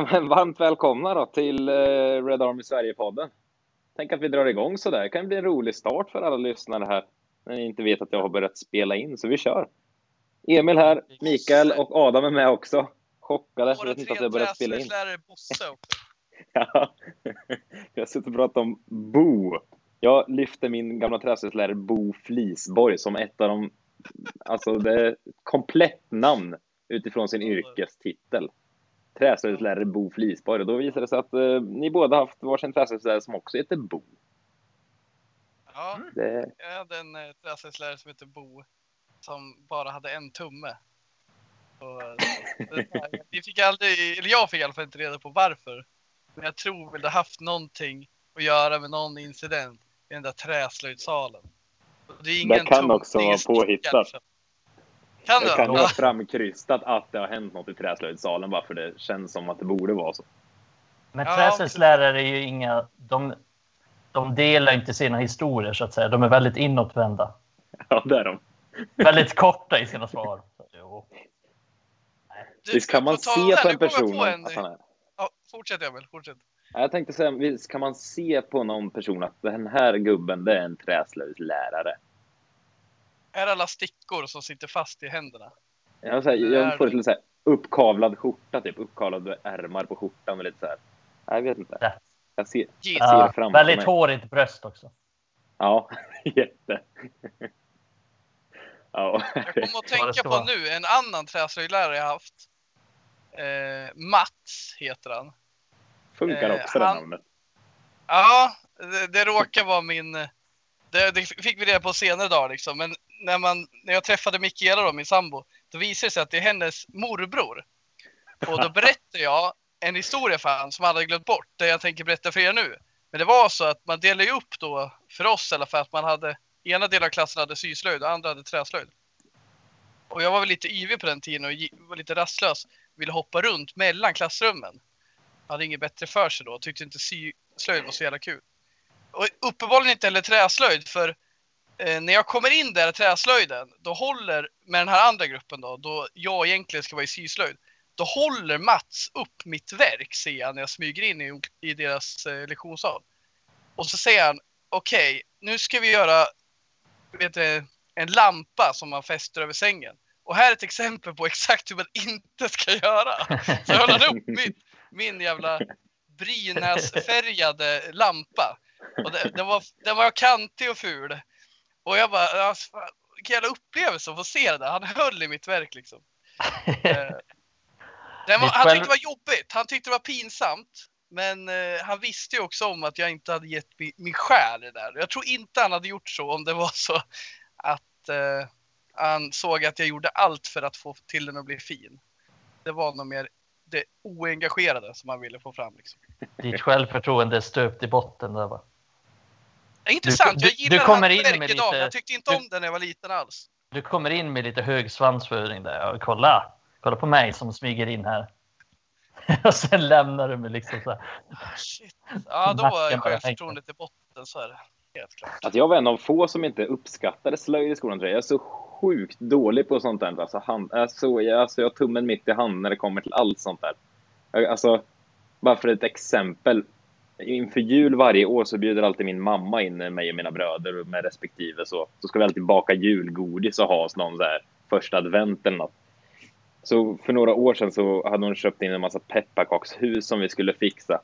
Ja, men varmt välkomna då till eh, Red Army Sverige-podden. Tänk att vi drar igång så där. Det kan bli en rolig start för alla lyssnare här när ni inte vet att jag har börjat spela in, så vi kör. Emil här, Mikael och Adam är med också. Chockade, jag vet inte att jag börjat spela in. Bosse också. Ja, jag har suttit och pratat om Bo. Jag lyfter min gamla träslöjdslärare Bo Flisborg som ett av de, alltså det är komplett namn utifrån sin yrkestitel träslöjdslärare Bo Flisborg och då visade det sig att eh, ni båda haft varsin träslöjdslärare som också heter Bo. Ja, Det, jag hade en eh, träslöjdslärare som heter Bo som bara hade en tumme. Och, eh, vi fick aldrig, eller jag fick i alla fall inte reda på varför. Men jag tror väl det haft någonting att göra med någon incident i den där träslöjdssalen. Och Det, är ingen kan tum- också det är ingen vara påhittat. Kan det kan vara framkrystat att det har hänt något i träslöjdssalen bara för det känns som att det borde vara så. Men Ja, träslöjdslärare är ju inga... De, de delar inte sina historier, så att säga. De är väldigt inåtvända. Ja, det är de. Väldigt korta i sina svar. Så, jo. Du, Visst kan man se på en person på en- att han är... Ja, fortsätt Emil, fortsätt. Ja, Jag tänkte säga, visst kan man se på någon person att den här gubben, det är en träslöjdslärare. Är alla stickor som sitter fast i händerna? Jag, så här, Det är jag föreslår så här, uppkavlad skjorta, typ. Uppkavlade ärmar på skjortan och lite så här. Jag vet inte. Jag ser, Giss. ser Ja, framför väldigt mig. hårigt bröst också. Ja, jätte. ja. Jag kommer att det tänka på nu, en annan träslöjdlärare jag haft. Eh, Mats heter han. Funkar Eh, också det han- namnet. Ja, det, det råkar vara min... Det, det fick vi reda på senare dag liksom. Men när, man, när jag träffade Mikaela då, min sambo, då visade det sig att det är hennes morbror. Och då berättade jag en historia för han som han hade glömt bort, det jag tänker berätta för er nu. Men det var så att man delade upp då, för oss i alla fall, att man hade ena delen av klassen hade syslöjd och andra hade träslöjd. Och jag var väl lite yvig på den tiden och var lite rastlös. Ville hoppa runt mellan klassrummen. Hade inget bättre för sig då tyckte inte syslöjd var så jävla kul. Och uppenbarligen inte heller träslöjd för eh, när jag kommer in där i träslöjden, då håller, med den här andra gruppen då, då jag egentligen ska vara i syslöjd, då håller Mats upp mitt verk ser jag när jag smyger in i, i deras eh, lektionssal. Och så säger han, okej, nu ska vi göra vet du, en lampa som man fäster över sängen. Och här är ett exempel på exakt hur man inte ska göra. Så jag han upp min, min jävla Brynäsfärgade lampa. Och det, den, var, den var kantig och ful. Och jag bara, fan, vilken jävla upplevelse att få se det där. Han höll i mitt verk liksom. Eh, var, han tyckte det var jobbigt, han tyckte det var pinsamt. Men eh, han visste ju också om att jag inte hade gett min, min själ i det där. Jag tror inte han hade gjort så om det var så att eh, han såg att jag gjorde allt för att få till den att bli fin. Det var nog mer det oengagerade som han ville få fram. Liksom. Ditt självförtroende är stöpt i botten. Där, va? Det är Du- intressant, du- jag du gillar kommer hans in med lite- jag tyckte inte du- om den när jag var liten alls. Du kommer in med lite hög svansföring där. Och kolla, kolla på mig som smyger in här. och sen lämnar du mig liksom så här. Shit. Ja, då bara självförtroendet i botten, så är det. Helt klart. Att jag var en av få som inte uppskattade slöjd i skolan tror jag. Jag är så sjukt dålig på sånt där. Alltså, hand, alltså, jag, alltså, jag har tummen mitt i handen när det kommer till allt sånt där. Alltså, bara för ett exempel. Inför jul varje år så bjuder alltid min mamma in mig och mina bröder med respektive så. Så ska vi alltid baka julgodis och ha oss någon så här första advent eller något. Så för några år sedan så hade hon köpt in en massa pepparkakshus som vi skulle fixa.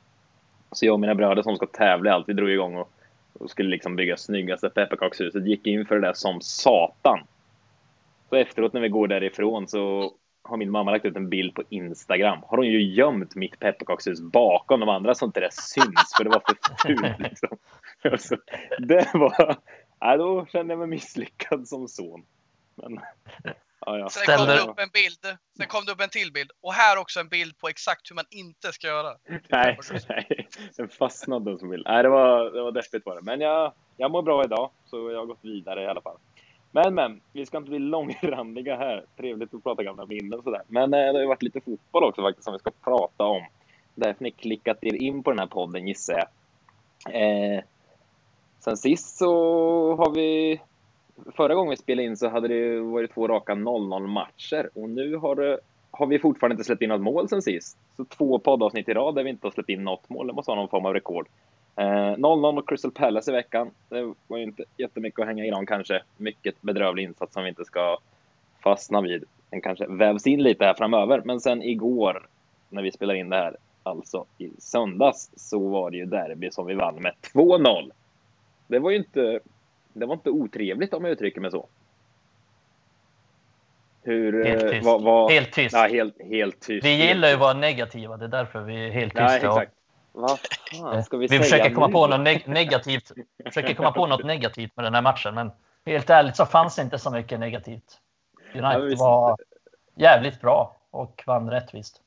Så jag och mina bröder som ska tävla i allt, vi drog igång och och skulle liksom bygga snyggaste pepparkakshuset. Gick in för det där som satan. Så efteråt när vi går därifrån så har min mamma lagt ut en bild på Instagram. Har hon ju gömt mitt pepparkakshus bakom de andra så inte det syns för det var för fult liksom. Och så, det var... Ja, då kände jag mig misslyckad som son. Men, ja, ja. Sen kom det upp en bild, sen kom det upp en till bild. Och här också en bild på exakt hur man inte ska göra. Nej, nej. Den fastnade som vill. Nej, det var, det var deppigt var det. Men jag, jag mår bra idag, så jag har gått vidare i alla fall. Men, men, vi ska inte bli långrandiga här. Trevligt att prata gamla minnen sådär. Men eh, det har ju varit lite fotboll också faktiskt som vi ska prata om. Därför ni klickat er in på den här podden gissar jag. Eh, sen sist så har vi... Förra gången vi spelade in så hade det varit två raka 0-0 matcher och nu har det har vi fortfarande inte släppt in något mål sen sist. Så två poddavsnitt i rad där vi inte har släppt in något mål. Det måste vara någon form av rekord. 0-0 eh, mot Crystal Palace i veckan. Det var ju inte jättemycket att hänga i dem kanske. Mycket bedrövlig insats som vi inte ska fastna vid. Den kanske vävs in lite här framöver. Men sen igår när vi spelar in det här, alltså i söndags, så var det ju derby som vi vann med 2-0. Det var ju inte, det var inte otrevligt om jag uttrycker mig så. Hur, helt eh, tyst. Vad, vad, helt tyst. Ja, helt, helt tyst. Vi gillar ju att vara negativa, det är därför vi är helt tysta. Nej, exakt. Vad fan ska vi, vi försöker komma på något neg negativt. försöker komma på något negativt med den här matchen, men helt ärligt så fanns det inte så mycket negativt. United var jävligt bra och vann rättvist.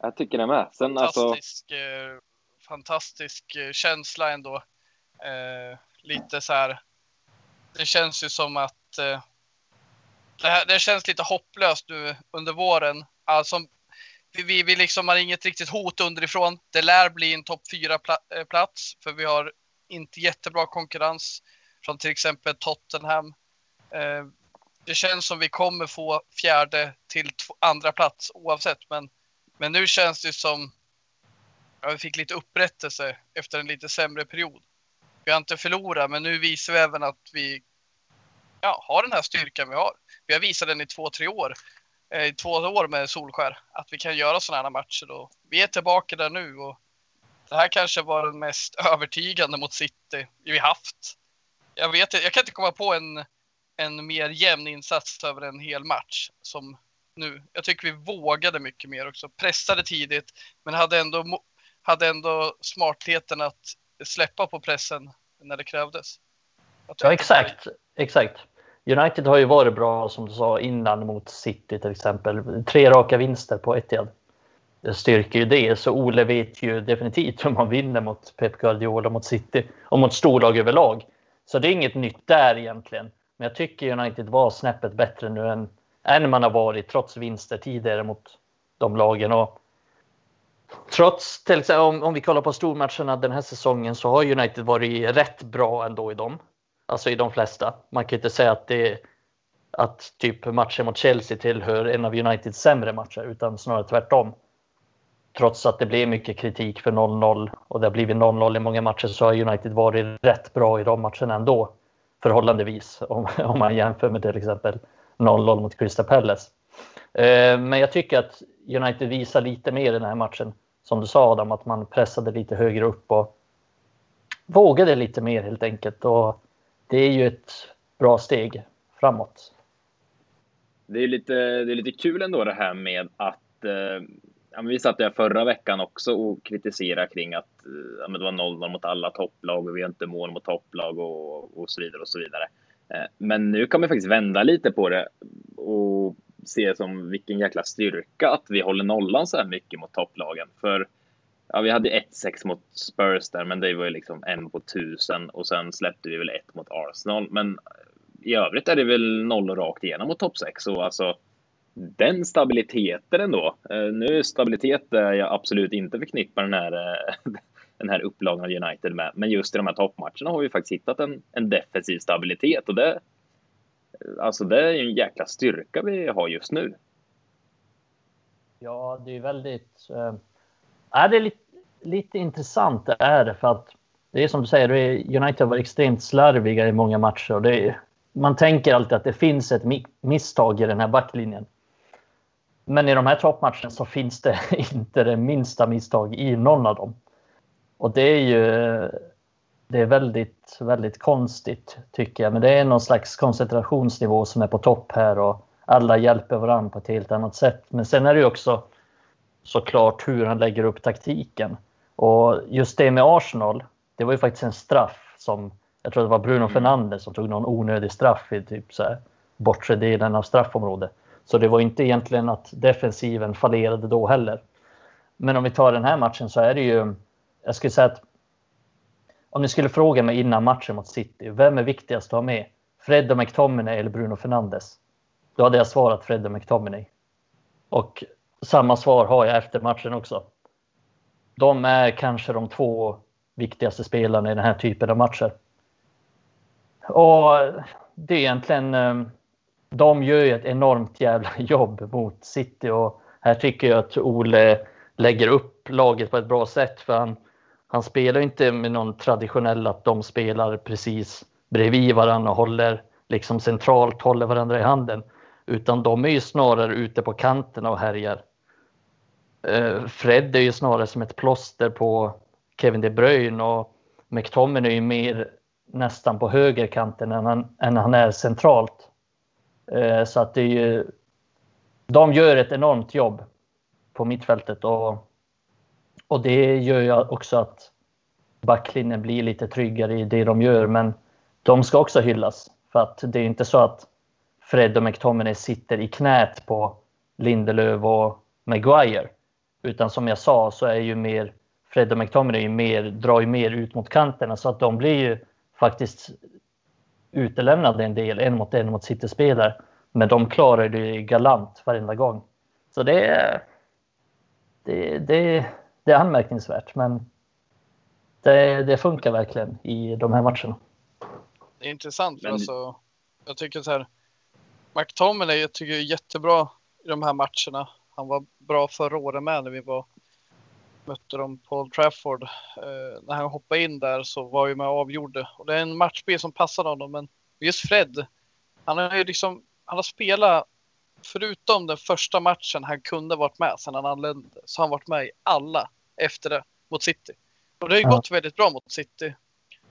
Jag tycker det med. Sen fantastisk, alltså... eh, fantastisk eh, känsla ändå. Eh, lite så här. Det känns ju som att eh, det, här, det känns lite hopplöst nu under våren. Alltså, vi, vi, vi liksom har inget riktigt hot underifrån. Det lär bli en topp fyra-plats eh, för vi har inte jättebra konkurrens från till exempel Tottenham. Eh, det känns som vi kommer få fjärde till andra plats oavsett, men, men nu känns det som ja, vi fick lite upprättelse efter en lite sämre period. Vi har inte förlorat, men nu visar vi även att vi ja, har den här styrkan vi har. Vi har visat den i två, tre år, Eh, i två år med Solskär, att vi kan göra sådana här matcher. Och vi är tillbaka där nu och det här kanske var den mest övertygande mot City vi haft. Jag vet jag kan inte komma på en en mer jämn insats över en hel match som nu. Jag tycker vi vågade mycket mer också, pressade tidigt, men hade ändå, hade ändå smartheten att släppa på pressen när det krävdes. Ja, exakt, exakt. United har ju varit bra som du sa innan mot City till exempel. Tre raka vinster på Etihad. Det styrker ju det, så Ole vet ju definitivt hur man vinner mot Pep Guardiola, mot City och mot storlag överlag. Så det är inget nytt där egentligen. Men jag tycker United var snäppet bättre nu än, än man har varit trots vinster tidigare mot de lagen. Och trots, till exempel, om, om vi kollar på stormatcherna den här säsongen så har United varit rätt bra ändå i dem. Alltså i de flesta. Man kan inte säga att det att typ matchen mot Chelsea tillhör en av Uniteds sämre matcher utan snarare tvärtom. Trots att det blev mycket kritik för 0-0 och det har blivit 0-0 i många matcher så har United varit rätt bra i de matcherna ändå förhållandevis om, om man jämför med till exempel 0-0 mot Crystal Palace. Eh, men jag tycker att United visar lite mer i den här matchen. Som du sa Adam, att man pressade lite högre upp och vågade lite mer helt enkelt. Och det är ju ett bra steg framåt. Det är lite, det är lite kul ändå det här med att eh, ja, vi satt där förra veckan också och kritiserade kring att eh, ja, det var 0-0 mot alla topplag och vi har inte mål mot topplag och, och så vidare och så vidare. Eh, men nu kan man faktiskt vända lite på det och se som vilken jäkla styrka att vi håller nollan så här mycket mot topplagen. För ja, vi hade 1-6 mot Spurs där, men det var ju liksom en på tusen och sen släppte vi väl ett mot Arsenal. Men i övrigt är det väl noll rakt igenom mot topp 6 och alltså den stabiliteten ändå. Eh, nu nu stabilitet är jag absolut inte förknippar den här, eh, den här upplagan av United med. Men just i de här toppmatcherna har vi faktiskt hittat en, en defensiv stabilitet och det, eh, alltså det är en jäkla styrka vi har just nu. Ja, det är väldigt. Ja, det är lite, lite intressant det är det för att det är som du säger, United har varit extremt slarviga i många matcher och det är, man tänker alltid att det finns ett misstag i den här backlinjen. Men i de här toppmatcherna så finns det inte det minsta misstag i någon av dem. Och det är ju det är väldigt, väldigt konstigt tycker jag. Men det är någon slags koncentrationsnivå som är på topp här och alla hjälper varandra på ett helt annat sätt. Men sen är det ju också såklart hur han lägger upp taktiken. Och just det med Arsenal, det var ju faktiskt en straff som jag tror det var Bruno mm. Fernandes som tog någon onödig straff i typ så här bortre delen av straffområdet. Så det var inte egentligen att defensiven fallerade då heller. Men om vi tar den här matchen så är det ju, jag skulle säga att om ni skulle fråga mig innan matchen mot City, vem är viktigast att ha med? Fred och McTominay eller Bruno Fernandes? Då hade jag svarat Fred och McTominay. Och samma svar har jag efter matchen också. De är kanske de två viktigaste spelarna i den här typen av matcher. Och det är egentligen eh, de gör ju ett enormt jävla jobb mot City och här tycker jag att Ole lägger upp laget på ett bra sätt för han, han spelar inte med någon traditionell att de spelar precis bredvid varandra och håller liksom centralt, håller varandra i handen. Utan de är ju snarare ute på kanterna och härjar. Eh, Fred är ju snarare som ett plåster på Kevin De Bruyne och McTominay är ju mer nästan på högerkanten än han, än han är centralt. Eh, så att det är ju, de gör ett enormt jobb på mittfältet och, och det gör ju också att backlinjen blir lite tryggare i det de gör. Men de ska också hyllas för att det är inte så att Fred och McTominay sitter i knät på Lindelöf och Maguire. Utan som jag sa så är ju mer Fred och McTominay mer, drar ju mer ut mot kanterna så att de blir ju faktiskt utelämnade en del, en mot en mot City-spelare. Men de klarar det galant varenda gång. Så det är, det, det, det är anmärkningsvärt, men det, det, funkar verkligen i de här matcherna. Det är intressant, för men... alltså, jag tycker så här, McTominay jag tycker är jättebra i de här matcherna. Han var bra förra året med när vi var mötte dem på Old Trafford. Eh, när han hoppade in där så var ju med och avgjorde. Och det är en matchbild som passar honom. Men just Fred, han har ju liksom, han har spelat, förutom den första matchen han kunde varit med sedan han anlände, så har han varit med i alla efter det mot City. Och det har ju ja. gått väldigt bra mot City.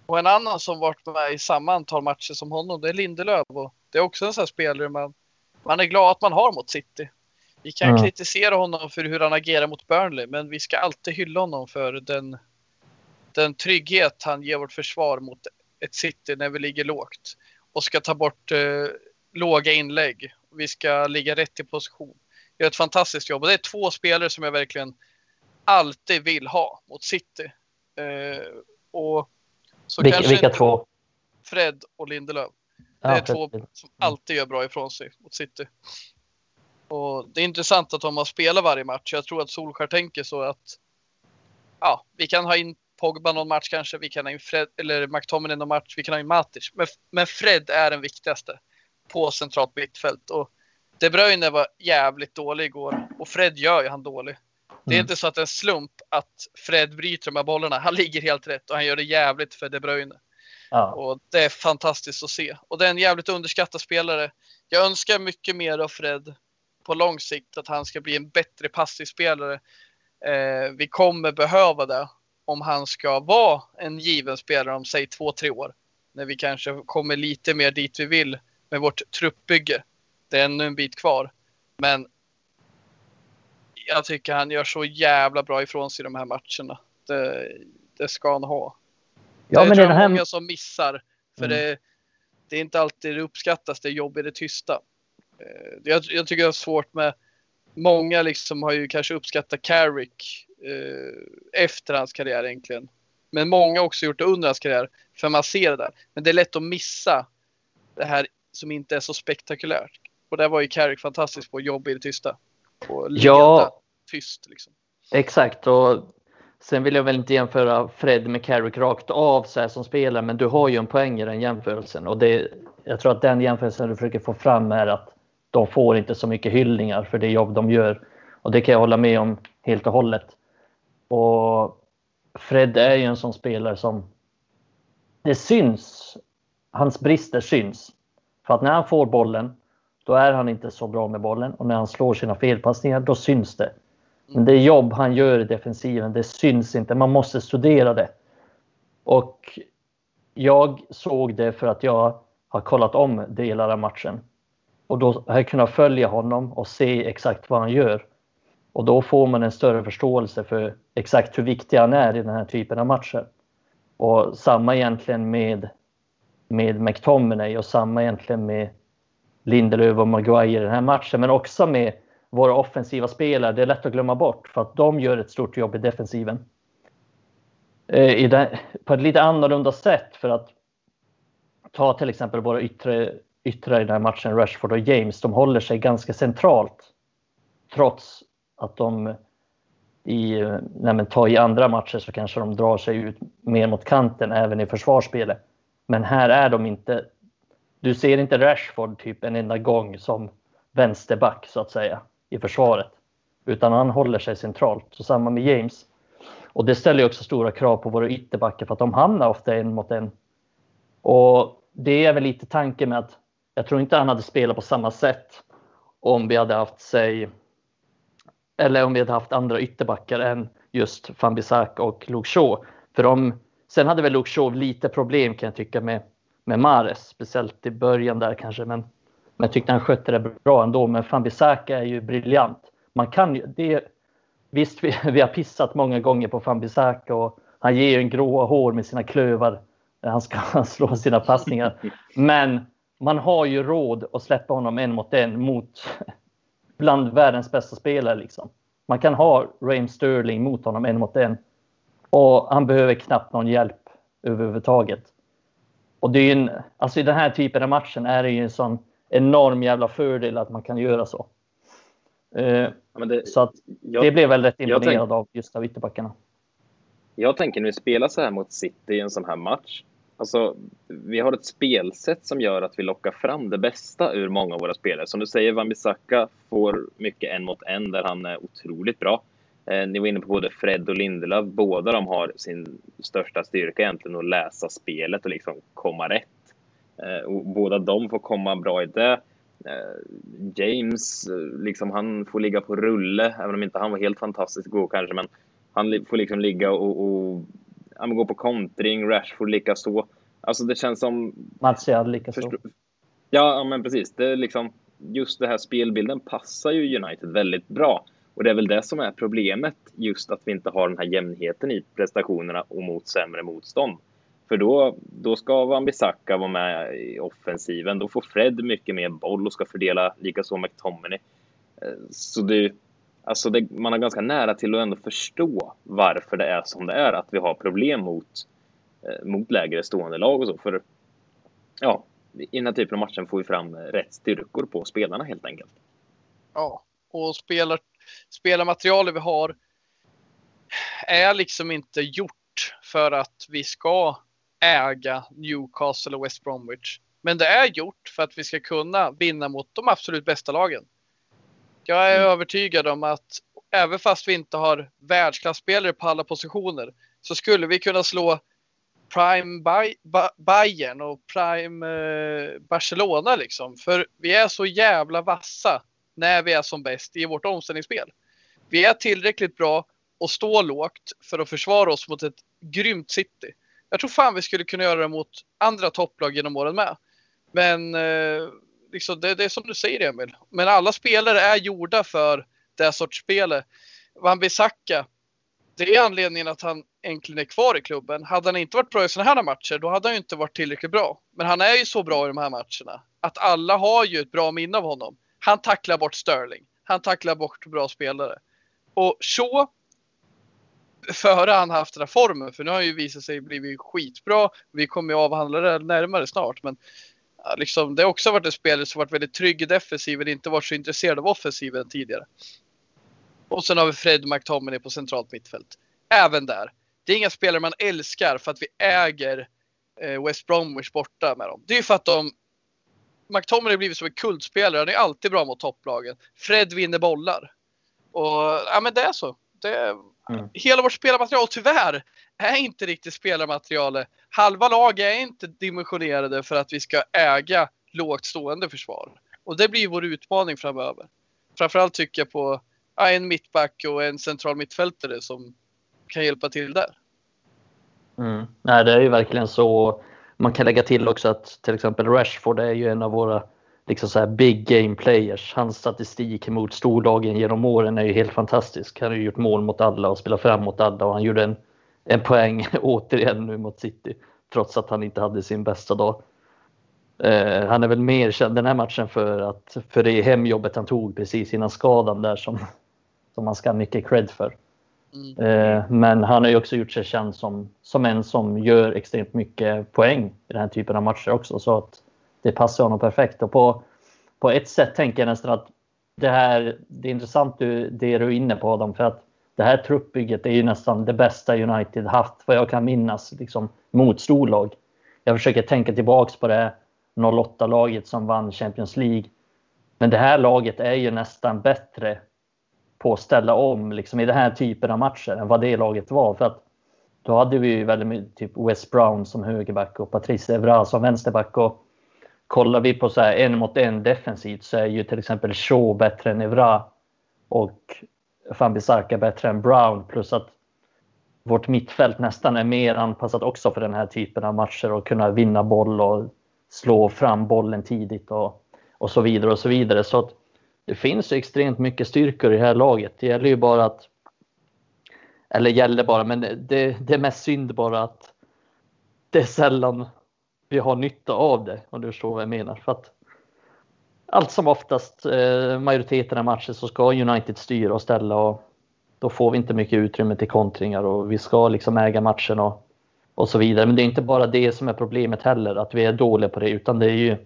Och en annan som varit med i samma antal matcher som honom, det är Lindelöf. Och det är också en sån här spelare man, man är glad att man har mot City. Vi kan mm. kritisera honom för hur han agerar mot Burnley, men vi ska alltid hylla honom för den, den trygghet han ger vårt försvar mot ett City när vi ligger lågt och ska ta bort eh, låga inlägg. Vi ska ligga rätt i position. Gör ett fantastiskt jobb och det är två spelare som jag verkligen alltid vill ha mot City. Eh, och så vilka, kanske vilka två? Fred och Lindelöf. Det är ja, två som alltid gör bra ifrån sig mot City. Och det är intressant att de har spelat varje match. Jag tror att Solskär tänker så att ja, vi kan ha in Pogba någon match kanske, vi kan ha in Fred, eller McTominay någon match, vi kan ha in Matic. Men, men Fred är den viktigaste på centralt mittfält. Och De Bruyne var jävligt dålig igår och Fred gör ju han dålig. Det är mm. inte så att det är en slump att Fred bryter de här bollarna. Han ligger helt rätt och han gör det jävligt för De Bruyne. Ja. Och det är fantastiskt att se. Och det är en jävligt underskattad spelare. Jag önskar mycket mer av Fred på lång sikt att han ska bli en bättre passivspelare. Eh, vi kommer behöva det om han ska vara en given spelare om säg två, tre år. När vi kanske kommer lite mer dit vi vill med vårt truppbygge. Det är ännu en bit kvar. Men jag tycker han gör så jävla bra ifrån sig i de här matcherna. Det, det ska han ha. Ja, det men är det här... många som missar. För mm. det, det är inte alltid det uppskattas, det är jobb i det tysta. Eh, jag, jag tycker det är svårt med många liksom har ju kanske uppskattat Carrick eh, efter hans karriär egentligen. Men många har också gjort det under hans karriär för man ser det där. Men det är lätt att missa det här som inte är så spektakulärt. Och där var ju Carrick fantastisk på att jobba i det tysta. Och ja, tyst liksom. Exakt och sen vill jag väl inte jämföra Fred med Carrick rakt av så här som spelare, men du har ju en poäng i den jämförelsen och det, jag tror att den jämförelsen du försöker få fram är att de får inte så mycket hyllningar för det jobb de gör. Och det kan jag hålla med om helt och hållet. Och Fred är ju en sån spelare som det syns. Hans brister syns. För att när han får bollen, då är han inte så bra med bollen. Och när han slår sina felpassningar, då syns det. Men det jobb han gör i defensiven, det syns inte. Man måste studera det. Och jag såg det för att jag har kollat om delar av matchen. Och då har jag kunnat följa honom och se exakt vad han gör. Och då får man en större förståelse för exakt hur viktig han är i den här typen av matcher. Och samma egentligen med, med McTominay och samma egentligen med Lindelöf och Maguire i den här matchen. Men också med våra offensiva spelare. Det är lätt att glömma bort för att de gör ett stort jobb i defensiven. Eh, I den, på ett lite annorlunda sätt för att ta till exempel våra yttre yttrar i den här matchen, Rashford och James, de håller sig ganska centralt. Trots att de i, nej ta i andra matcher så kanske de drar sig ut mer mot kanten även i försvarsspelet. Men här är de inte du ser inte Rashford typ en enda gång som vänsterback så att säga i försvaret. Utan han håller sig centralt. Så samma med James. Och det ställer också stora krav på våra ytterbackar för att de hamnar ofta en mot en. Och det är väl lite tanken med att jag tror inte han hade spelat på samma sätt om vi hade haft sig eller om vi hade haft andra ytterbackar än just Fambisaka och Luke För de, sen hade väl Luke lite problem kan jag tycka med, med Mares, speciellt i början där kanske. Men, men jag tyckte han skötte det bra ändå. Men Fambisaka är ju briljant. Man kan ju, det, visst, vi, vi har pissat många gånger på Fambisaka och han ger ju en gråa hår med sina klövar han ska slå sina passningar. Men man har ju råd att släppa honom en mot en mot bland världens bästa spelare. Liksom. Man kan ha Raheem Sterling mot honom en mot en. Och han behöver knappt någon hjälp överhuvudtaget. Och det är en, alltså i den här typen av matchen är det ju en sån enorm jävla fördel att man kan göra så. Uh, ja, det, så att jag, det blev väl rätt imponerad av just av ytterbackarna. Jag tänker när vi spelar så här mot City i en sån här match Alltså, vi har ett spelsätt som gör att vi lockar fram det bästa ur många av våra spelare. Som du säger, Wan-Bissaka får mycket en mot en där han är otroligt bra. Eh, ni var inne på både Fred och Lindelöf. Båda de har sin största styrka egentligen att läsa spelet och liksom komma rätt. Eh, och båda de får komma bra i det. Eh, James, eh, liksom han får ligga på rulle, även om inte han var helt fantastiskt god kanske, men han får liksom ligga och, och ja, gå på kontring, Rashford likaså. Alltså det känns som... Martial likaså. Förstå... Ja, men precis. Det är liksom, just det här spelbilden passar ju United väldigt bra. Och det är väl det som är problemet, just att vi inte har den här jämnheten i prestationerna och mot sämre motstånd. För då, då ska Wan-Bissaka vara med i offensiven. Då får Fred mycket mer boll och ska fördela likaså McTominay. Eh, så det, Alltså det, man har ganska nära till att ändå förstå varför det är som det är, att vi har problem mot, eh, mot lägre stående lag och så. För ja, i den här typen av matchen får vi fram rätt styrkor på spelarna helt enkelt. Ja, och spelar, spelarmaterialet vi har är liksom inte gjort för att vi ska äga Newcastle och West Bromwich. Men det är gjort för att vi ska kunna vinna mot de absolut bästa lagen. Jag är mm. övertygad om att även fast vi inte har världsklasspelare på alla positioner så skulle vi kunna slå Prime Bayern och Prime eh, Barcelona liksom. För vi är så jävla vassa när vi är som bäst i vårt omställningsspel. Vi är tillräckligt bra och stå lågt för att försvara oss mot ett grymt City. Jag tror fan vi skulle kunna göra det mot andra topplag genom åren med. Men eh, liksom, det, det, är som du säger Emil. Men alla spelare är gjorda för det sorts spel. Wan-Bissaka, det är anledningen att han äntligen är kvar i klubben. Hade han inte varit bra i sådana här matcher, då hade han ju inte varit tillräckligt bra. Men han är ju så bra i de här matcherna att alla har ju ett bra minne av honom. Han tacklar bort Sterling. Han tacklar bort bra spelare. Och så före han haft den här formen, för nu har han ju visat sig blivit skitbra. Vi kommer ju avhandla det närmare snart, men liksom, det har också varit en spelare som varit väldigt trygg i defensiven, inte varit så intresserad av offensiven tidigare. Och sen har vi Fred McTominay på centralt mittfält. Även där. Det är inga spelare man älskar för att vi äger eh, West Bromwich borta med dem. Det är ju för att de McTominay har blivit som en kultspelare. Han är alltid bra mot topplagen. Fred vinner bollar. Och ja, men det är så. Det, mm. Hela vårt spelarmaterial tyvärr är inte riktigt spelarmaterialet. Halva lag är inte dimensionerade för att vi ska äga lågt stående försvar. Och det blir vår utmaning framöver. Framförallt tycker jag på ja, en mittback och en central mittfältare som kan hjälpa till där. Mm. Nej, det är ju verkligen så. Man kan lägga till också att till exempel Rashford är ju en av våra liksom så här big game players. Hans statistik mot storlagen genom åren är ju helt fantastisk. Han har ju gjort mål mot alla och spelat fram mot alla och han gjorde en en poäng återigen nu mot City. Trots att han inte hade sin bästa dag. Eh, han är väl mer känd den här matchen för, att, för det hemjobbet han tog precis innan skadan där som, som man ska ha mycket cred för. Mm. Eh, men han har ju också gjort sig känd som, som en som gör extremt mycket poäng i den här typen av matcher också. Så att det passar honom perfekt. Och på, på ett sätt tänker jag nästan att det här, det är intressant du, det du är inne på Adam, för att det här truppbygget är ju nästan det bästa United haft vad jag kan minnas liksom, mot storlag. Jag försöker tänka tillbaks på det 08-laget som vann Champions League. Men det här laget är ju nästan bättre på att ställa om liksom, i den här typen av matcher än vad det laget var. För att då hade vi ju väldigt mycket typ West Brown som högerback och Patrice Evra som vänsterback. Och kollar vi på så här en mot en defensivt så är ju till exempel Shaw bättre än Evra och Fambisaka bättre än Brown. Plus att vårt mittfält nästan är mer anpassat också för den här typen av matcher och kunna vinna boll och slå fram bollen tidigt och, och så vidare och så vidare. Så att det finns ju extremt mycket styrkor i det här laget. Det gäller ju bara att eller gäller bara, men det, det är mest synd bara att det är sällan vi har nytta av det, om du förstår vad jag menar. För att allt som oftast, eh, majoriteten av matcher så ska United styra och ställa och då får vi inte mycket utrymme till kontringar och vi ska liksom äga matchen och, och så vidare. Men det är inte bara det som är problemet heller, att vi är dåliga på det, utan det är ju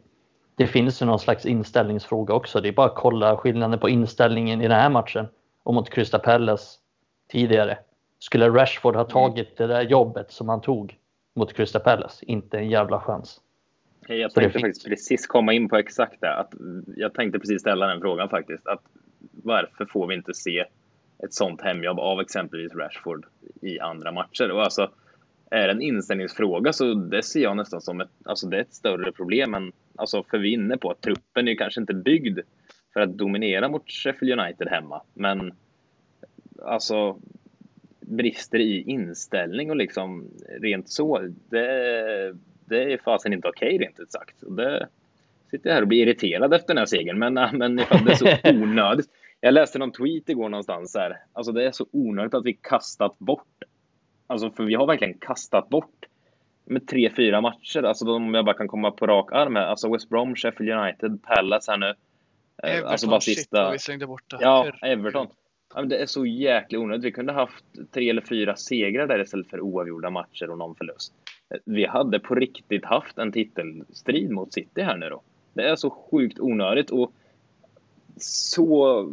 det finns ju någon slags inställningsfråga också. Det är bara att kolla skillnaden på inställningen i den här matchen och mot Crystal Palace tidigare. Skulle Rashford ha mm. tagit det där jobbet som han tog mot Crystal Palace? Inte en jävla chans. Jag tänkte faktiskt precis komma in på exakt det. Att jag tänkte precis ställa den frågan faktiskt. Att varför får vi inte se ett sånt hemjobb av exempelvis Rashford i andra matcher? Och alltså, är det en inställningsfråga så det ser jag nästan som ett, alltså det är ett större problem än, alltså för vi är inne på att truppen är kanske inte byggd för att dominera mot Sheffield United hemma, men alltså brister i inställning och liksom rent så, det, det är fasen inte okej okay, rent ut sagt. Det sitter jag här och blir irriterad efter den här segern, men, men det är så onödigt. Jag läste någon tweet igår någonstans här. Alltså det är så onödigt att vi kastat bort. Alltså för vi har verkligen kastat bort med tre, fyra matcher. Alltså om jag bara kan komma på rak arm här. Alltså West Brom, Sheffield United, Palace här nu. Eh, Everton, alltså bara sista... shit vad vi slängde bort det. Ja, Everton. Ja, det är så jäkla onödigt. Vi kunde haft tre eller fyra segrar där istället för oavgjorda matcher och någon förlust. Vi hade på riktigt haft en titelstrid mot City här nu då. Det är så sjukt onödigt och så...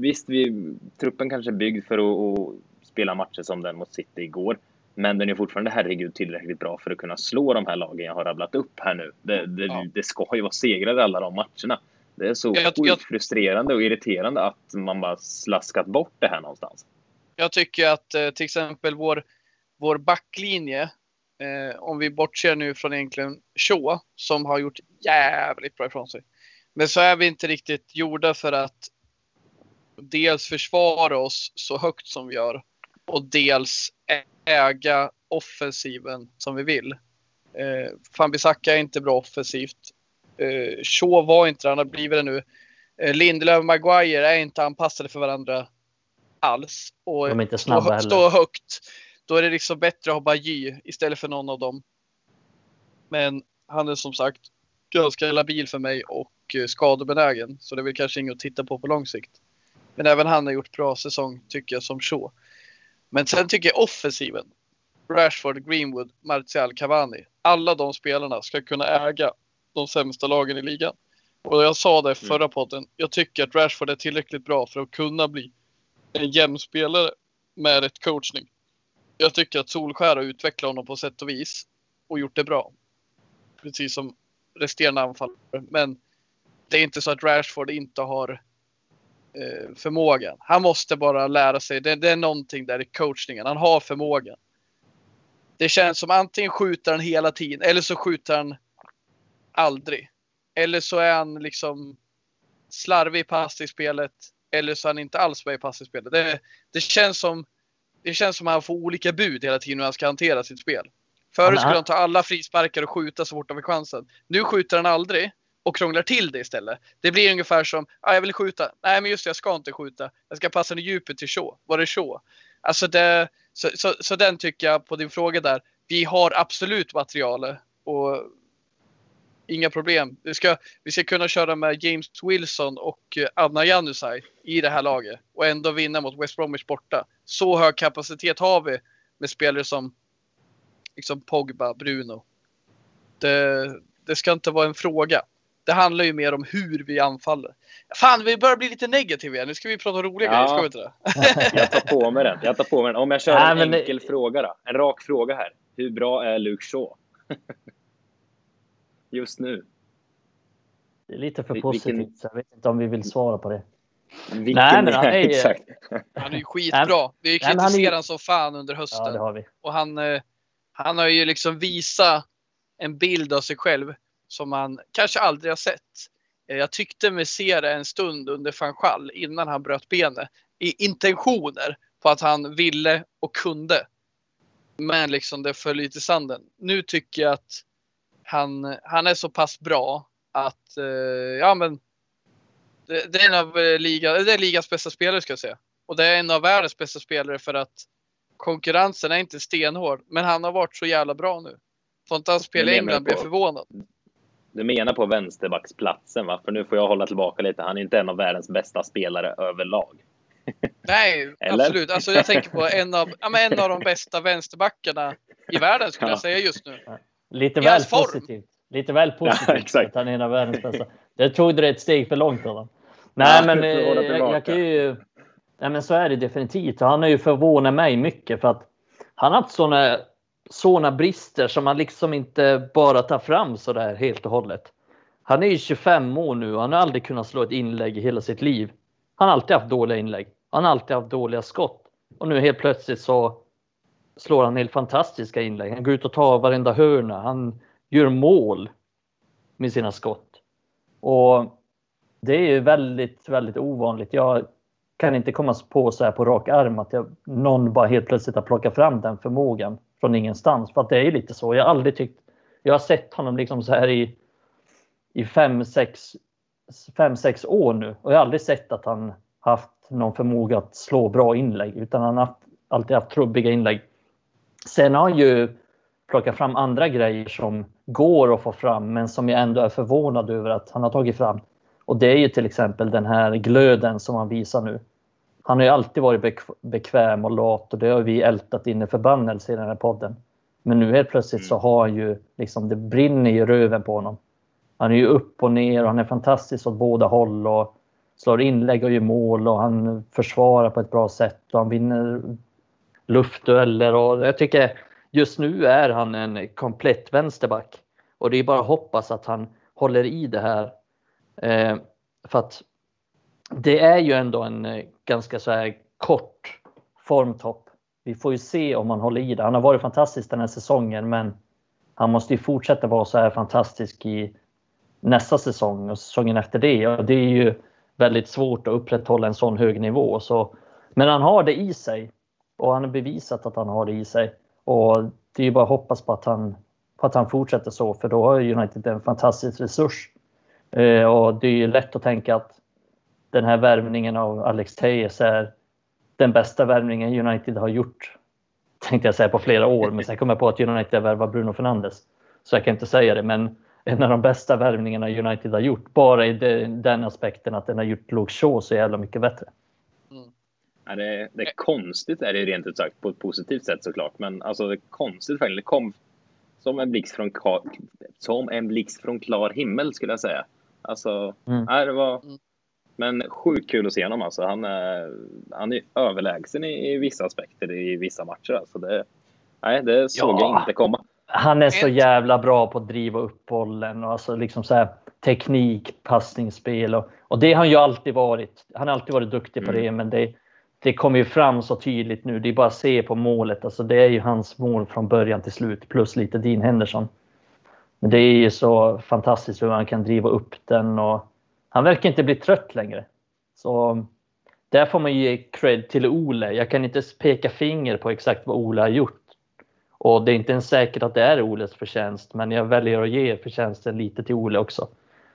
Visst, vi, truppen kanske är byggd för att, att spela matcher som den mot City igår. Men den är fortfarande, herregud, tillräckligt bra för att kunna slå de här lagen jag har rabblat upp här nu. Det, det, ja. det ska ju vara segrar i alla de matcherna. Det är så jag, frustrerande och irriterande att man bara slaskat bort det här någonstans. Jag tycker att eh, till exempel vår, vår backlinje, eh, om vi bortser nu från egentligen Shaw, som har gjort jävligt bra ifrån sig. Men så är vi inte riktigt gjorda för att dels försvara oss så högt som vi gör och dels äga offensiven som vi vill. Eh, Fambisaka är inte bra offensivt. Eh, Shaw var inte det, han har blivit det nu. Eh, Lindelöf och Maguire är inte anpassade för varandra alls. Och De är inte snabba stå, heller. stå högt. Då är det liksom bättre att ha Bajy istället för någon av dem. Men han är som sagt ganska labil för mig och eh, skadebenägen. Så det är väl kanske inget att titta på på lång sikt. Men även han har gjort bra säsong tycker jag som Shaw. Men sen tycker jag offensiven. Rashford, Greenwood, Martial, Cavani. Alla de spelarna ska kunna äga de sämsta lagen i ligan. Och jag sa det mm. förra podden. Jag tycker att Rashford är tillräckligt bra för att kunna bli en jämn spelare med rätt coachning. Jag tycker att Solskär har utvecklat honom på sätt och vis och gjort det bra. Precis som resterande anfallare. Men det är inte så att Rashford inte har eh, förmågan. Han måste bara lära sig. Det, det, är någonting där i coachningen. Han har förmågan. Det känns som antingen skjuter han hela tiden eller så skjuter han aldrig. Eller så är han liksom slarvig i passningsspelet. Eller så är han inte alls med i passningsspelet. Det, det, känns som det känns som att han får olika bud hela tiden hur han ska hantera sitt spel. Förut skulle han ta alla frisparkar och skjuta så fort han fick chansen. Nu skjuter han aldrig och krånglar till det istället. Det blir ungefär som, ah, jag vill skjuta. Nej, men just det, jag ska inte skjuta. Jag ska passa den i djupet till så. Var det så? Alltså det, så, så, så, den tycker jag på din fråga där. Vi har absolut materialet och inga problem. Vi ska, vi ska kunna köra med James Wilson och eh, Anna Janusaj i det här laget och ändå vinna mot West Bromwich borta. Så hög kapacitet har vi med spelare som liksom Pogba, Bruno. Det, det ska inte vara en fråga. Det handlar ju mer om hur vi anfaller. Fan, vi börjar bli lite negativa igen. Nu ska vi prata roliga ja. grejer, ska vi inte det? jag tar på mig den. Jag tar på mig den. Om jag kör en Nej, enkel det... fråga då. En rak fråga här. Hur bra är Luke Shaw? Just nu. Det är lite för Vil- positivt, vilken- så jag vet inte om vi vill svara på det. Vilken, Nej, men han är ju- exakt. Han är ju skitbra. Vi har ju kritiserat honom som fan under hösten. Ja, det har vi. Och han, eh, han har ju liksom visat en bild av sig själv som man kanske aldrig har sett. Eh, Jag tyckte mig se det en stund under van Schall innan han bröt benet. I intentioner på att han ville och kunde. Men liksom det föll lite i sanden. Nu tycker jag att han, han är så pass bra att eh, ja men det, det är en av eh, liga, det är ligans bästa spelare ska jag säga. Och det är en av världens bästa spelare för att konkurrensen är inte stenhård. Men han har varit så jävla bra nu. Får inte han spela i England blir jag förvånad. Du menar på vänsterbacksplatsen va? För nu får jag hålla tillbaka lite. Han är inte en av världens bästa spelare överlag. Nej, Eller? absolut. Alltså jag tänker på en av, ja, men en av de bästa vänsterbackarna i världen skulle Ja. jag säga just nu. Lite väl form. positivt. Lite väl positivt exakt. att han är en av världens bästa. Det tog du ett steg för långt Adam. Nej, Ja, men hålla eh, jag, jag kan ju... Nej, men så är det definitivt. Han har ju förvånat mig mycket för att han har haft såna, såna brister som man liksom inte bara tar fram så där helt och hållet. Han är ju 25 år nu och han har aldrig kunnat slå ett inlägg i hela sitt liv. Han har alltid haft dåliga inlägg. Han har alltid haft dåliga skott. Och nu helt plötsligt så slår han helt fantastiska inlägg. Han går ut och tar varenda hörna. Han gör mål med sina skott. Och det är ju väldigt, väldigt ovanligt. Jag kan inte komma på så här på rak arm att jag, någon bara helt plötsligt har plockat fram den förmågan från ingenstans. För att det är ju lite så. Jag har aldrig tyckt... Jag har sett honom liksom så här i, i fem, sex, fem, sex år nu och jag har aldrig sett att han haft någon förmåga att slå bra inlägg utan han har alltid haft trubbiga inlägg. Sen har han ju plockat fram andra grejer som går att få fram men som jag ändå är förvånad över att han har tagit fram. Och det är ju till exempel den här glöden som han visar nu. Han har ju alltid varit bek- bekväm och lat och det har vi ältat in i förbannelse i den här podden. Men nu helt plötsligt så har han ju liksom det brinner i röven på honom. Han är ju upp och ner och han är fantastisk åt båda håll och slår inlägg och gör mål och han försvarar på ett bra sätt och han vinner luftdueller och jag tycker just nu är han en komplett vänsterback. Och det är bara att hoppas att han håller i det här. Eh, för att det är ju ändå en eh, ganska så här kort formtopp. Vi får ju se om han håller i det. Han har varit fantastisk den här säsongen men han måste ju fortsätta vara så här fantastisk i nästa säsong och säsongen efter det. Och det är ju väldigt svårt att upprätthålla en sån hög nivå. Så, men han har det i sig och han har bevisat att han har det i sig. Och det är ju bara att hoppas på att han, på att han fortsätter så för då har United en fantastisk resurs. Eh, och det är ju lätt att tänka att den här värvningen av Alex Tejes är den bästa värvningen United har gjort. Tänkte jag säga på flera år, men sen kom jag på att United värvar Bruno Fernandes. Så jag kan inte säga det, men en av de bästa värvningarna United har gjort. Bara i den, den aspekten att den har gjort Luke Shaw så jävla mycket bättre. Ja, det, det är konstigt är det rent ut sagt på ett positivt sätt såklart. Men alltså det är konstigt faktiskt. Det kom som en blixt från, klar, som en blixt från klar himmel skulle jag säga. Alltså, Mm. nej, det var... Mm. Men sjukt kul att se honom alltså. Han är, han är överlägsen i, i vissa aspekter i vissa matcher. Alltså det, nej, det såg Ja. jag inte komma. Han är så jävla bra på att driva upp bollen och alltså liksom så här teknik, passningsspel och, och det har han ju alltid varit. Han har alltid varit duktig på Mm. det, men det, det kommer ju fram så tydligt nu. Det är bara att se på målet. Alltså det är ju hans mål från början till slut plus lite Dean Henderson. Men det är ju så fantastiskt hur han kan driva upp den och han verkar inte bli trött längre. Så där får man ge cred till Ole. Jag kan inte peka finger på exakt vad Ole har gjort. Och det är inte ens säkert att det är Oles förtjänst, men jag väljer att ge förtjänsten lite till Ole också.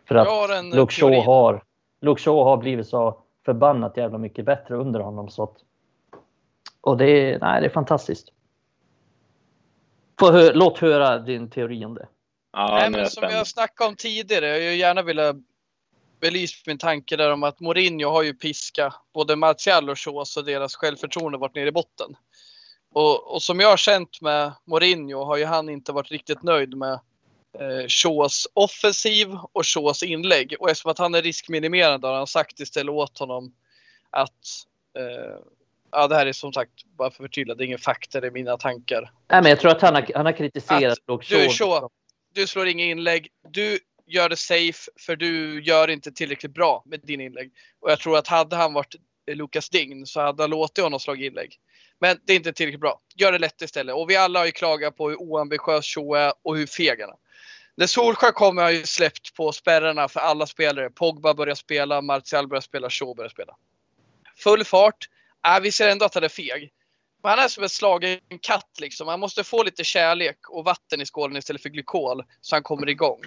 För att Luke Shaw har, Luke Shaw har blivit så förbannat jävla mycket bättre under honom. Så att, och det är, nej, det är fantastiskt. Hö, låt höra din teori om det. Ja, Nej, men som jag snackade om tidigare, jag har gärna velat belysa min tanke där om att Mourinho har ju piska både Martial och Shaw så deras självförtroende varit nere i botten. Och, och som jag har känt med Mourinho har ju han inte varit riktigt nöjd med eh, Shaws offensiv och Shaws inlägg. Och eftersom att han är riskminimerande har han sagt istället åt honom att eh, Ja, det här är som sagt bara för att förtydliga, det är ingen fakta, det är mina tankar. Nej, men jag tror att han har, han har kritiserat Luke du, Shaw. Shaw, du slår inga inlägg. Du gör det safe för du gör inte tillräckligt bra med din inlägg. Och jag tror att hade han varit Lukas Dign så hade han låtit honom slå inlägg. Men det är inte tillräckligt bra. Gör det lätt istället. Och vi alla har ju klagat på hur oambitiös Shaw är och hur feg han är. När Solskjaer kom har ju släppt på spärrarna för alla spelare. Pogba börjar spela, Martial börjar spela, Shaw börjar spela. Full fart. Äh, vi ser ändå att han är feg. Men han är som en slagen katt liksom. Han måste få lite kärlek och vatten i skålen istället för glykol så han kommer igång.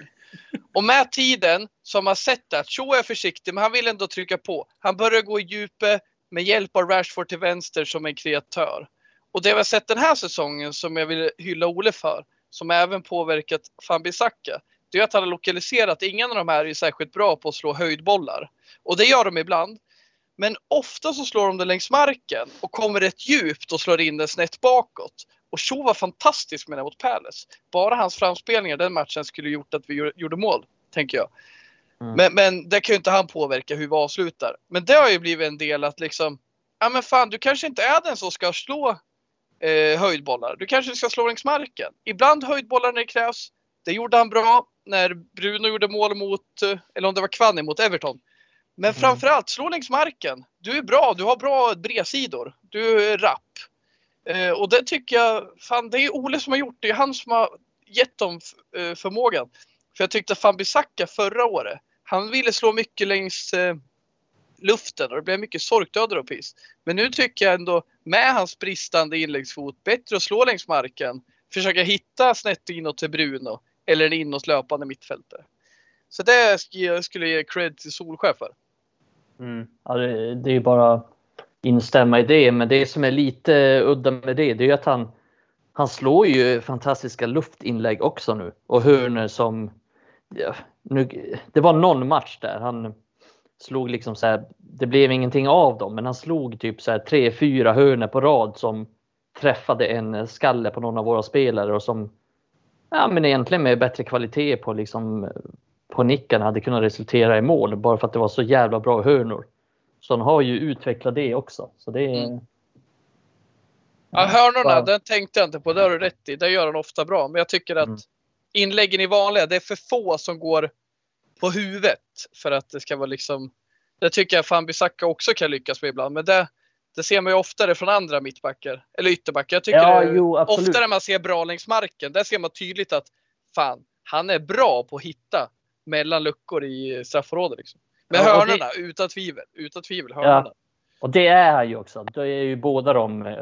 Och med tiden så har man sett att Shaw är försiktig men han vill ändå trycka på. Han börjar gå i djupet med hjälp av Rashford till vänster som en kreatör. Och det vi har sett den här säsongen som jag vill hylla Ole för, som även påverkat Fambisaka, det är att han har lokaliserat, ingen av de här är särskilt bra på att slå höjdbollar. Och det gör de ibland. Men ofta så slår de det längs marken och kommer rätt djupt och slår in den snett bakåt. Och Shaw var fantastisk med det mot Palace. Bara hans framspelningar den matchen skulle gjort att vi gjorde mål, tänker jag. Mm. Men, men det kan ju inte han påverka hur vi avslutar. Men det har ju blivit en del att liksom, ja men fan du kanske inte är den som ska slå eh, höjdbollar. Du kanske ska slå längs marken. Ibland höjdbollar när det krävs. Det gjorde han bra när Bruno gjorde mål mot, eh, eller om det var Kvanni mot Everton. Men mm. framförallt, slå längs marken. Du är bra, du har bra bredsidor. Du är rapp. Eh, och det tycker jag, fan det är Ole som har gjort det. Det är han som har gett dem eh, förmågan. För jag tyckte Fambisaka förra året, han ville slå mycket längs eh, luften och det blev mycket sorkdödar och piss. Men nu tycker jag ändå med hans bristande inläggsfot, bättre att slå längs marken. Försöka hitta snett inåt till Bruno eller en inåt löpande mittfältare. Så det skulle jag ge cred till Solskär för. Mm. Ja, det, det är bara instämma i det, men det som är lite udda med det, det är att han, han slår ju fantastiska luftinlägg också nu och hörnor som ja, nu, det var någon match där han slog liksom så här, det blev ingenting av dem, men han slog typ så här tre, fyra hörnor på rad som träffade en skalle på någon av våra spelare och som ja, men egentligen med bättre kvalitet på liksom på nickarna hade kunnat resultera i mål bara för att det var så jävla bra hörnor. Så han har ju utvecklat det också. Så det är... Mm. Ja, hörnorna, den tänkte jag inte på. Det har du rätt i. Det gör han ofta bra. Men jag tycker att mm. inläggen i vanliga, det är för få som går på huvudet för att det ska vara liksom. Det tycker jag Fambisaka också kan lyckas med ibland. Men det, det ser man ju oftare från andra mittbackar eller ytterbackar. Jag tycker ja, jo, oftare man ser bra längs marken. Där ser man tydligt att fan, han är bra på att hitta mellan luckor i straffområdet. Liksom. Men ja, hörnorna, det... utan tvivel. Utan tvivel hörnorna. Ja. Och det är han ju också. Det är ju båda de eh,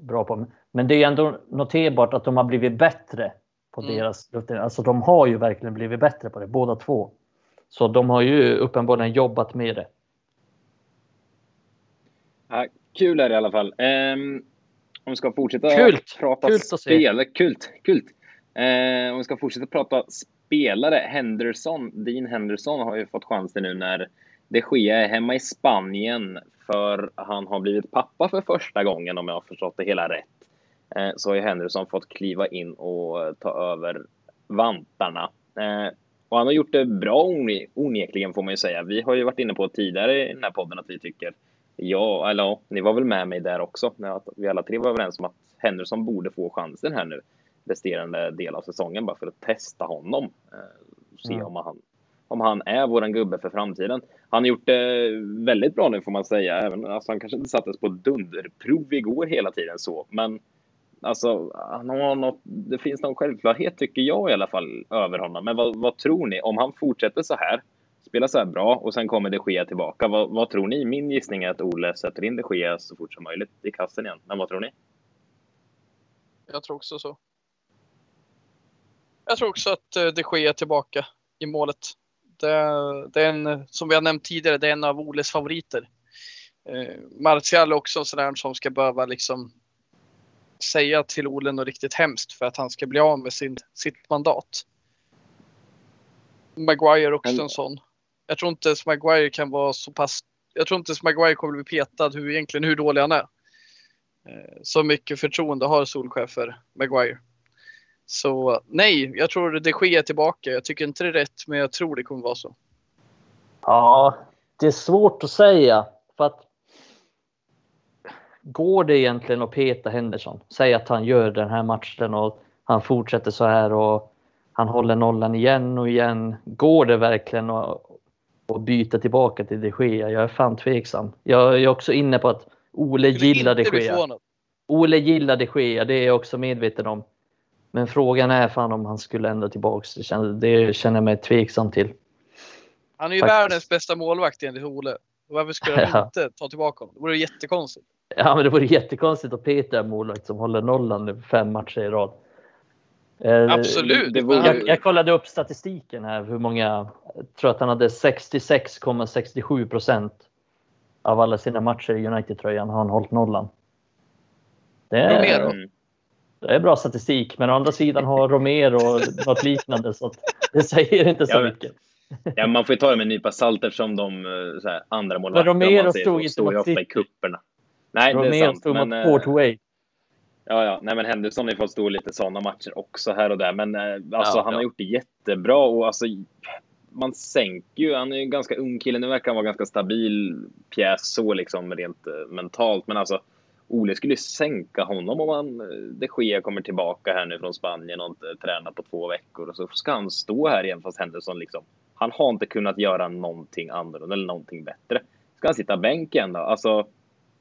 bra på. Men det är ändå noterbart att de har blivit bättre på mm. deras Alltså de har ju verkligen blivit bättre på det, båda två. Så de har ju uppenbarligen jobbat med det. Ja, kul är det i alla fall. Um, om vi ska fortsätta kult. prata kult spel. Kult, kult. Uh, om vi ska fortsätta prata spelare. Henderson, Dean Henderson har ju fått chansen nu när de Gea är hemma i Spanien för han har blivit pappa för första gången om jag har förstått det hela rätt. Uh, så har ju Henderson fått kliva in och ta över vantarna. Och han har gjort det bra onekligen får man ju säga. Vi har ju varit inne på tidigare i den här podden att vi tycker, ja, eller ja, ni var väl med mig där också, att vi alla tre var överens om att Henderson borde få chansen här nu resterande del av säsongen bara för att testa honom. Eh, se mm. om, han, om han är våran gubbe för framtiden. Han har gjort det väldigt bra nu får man säga. Även, alltså, han kanske inte sattes på dunderprov igår hela tiden så, men Alltså, han har något, det finns någon självklarhet tycker jag i alla fall över honom. Men vad, vad tror ni? Om han fortsätter så här, spelar så här bra och sen kommer det Gea tillbaka. Vad, vad, tror ni? Min gissning är att Ole sätter in det Gea så fort som möjligt i kassen igen. Men vad tror ni? Jag tror också så. Jag tror också att eh, de det sker tillbaka i målet. Det, det, är en, som vi har nämnt tidigare, det är en av Oles favoriter. Eh, Martial är också en sån där som ska behöva liksom säga till Ole något riktigt hemskt för att han ska bli av med sin, sitt mandat. Maguire också en sån. Jag tror inte Maguire kan vara så pass. Jag tror inte Maguire kommer bli petad hur, egentligen hur dålig han är. Eh, så mycket förtroende har Solskjaer för Maguire. Så nej, jag tror det sker tillbaka. Jag tycker inte det är rätt, men jag tror det kommer vara så. Ja, det är svårt att säga. För att går det egentligen att peta Henderson? Säg att han gör den här matchen och han fortsätter så här och han håller nollan igen och igen. Går det verkligen att, att byta tillbaka till de Gea? Jag är fan tveksam. Jag är också inne på att Ole gillar de Gea. Ole gillar de Gea, det är jag också medveten om. Men frågan är fan om han skulle ändra tillbaks. Det känner, det känner jag mig tveksam till. Han är ju Faktiskt. världens bästa målvakt enligt Ole. Varför skulle han ja. inte ta tillbaka honom? Det vore jättekonstigt. Ja, men det vore jättekonstigt att peta en målvakt som håller nollan nu fem matcher i rad. Eh, Absolut. Jag, jag, kollade upp statistiken här, hur många, jag tror att han hade 66,67 procent av alla sina matcher i United-tröjan har han hållit nollan. Det är, Romero. det är bra statistik, men å andra sidan har Romero något liknande så det säger inte så ja, mycket. Ja, man får ju ta det med en nypa salt eftersom de eh, så här, andra målvakterna Romero stod inte står ju ofta i kupperna. Nej, det är sant. stod men, mot Port Way. Ja, ja, nej, men Henderson har ju fått stå lite sådana matcher också här och där, men eh, alltså, ja, han ja. har gjort det jättebra och alltså man sänker ju. Han är ju en ganska ung kille. Nu verkar han vara ganska stabil pjäs så liksom rent uh, mentalt, men alltså Ole skulle sänka honom om han de Gea kommer tillbaka här nu från Spanien och inte tränar på två veckor och så ska han stå här igen fast Henderson liksom. Han har inte kunnat göra någonting annorlunda eller någonting bättre. Ska han sitta bänken då? Alltså,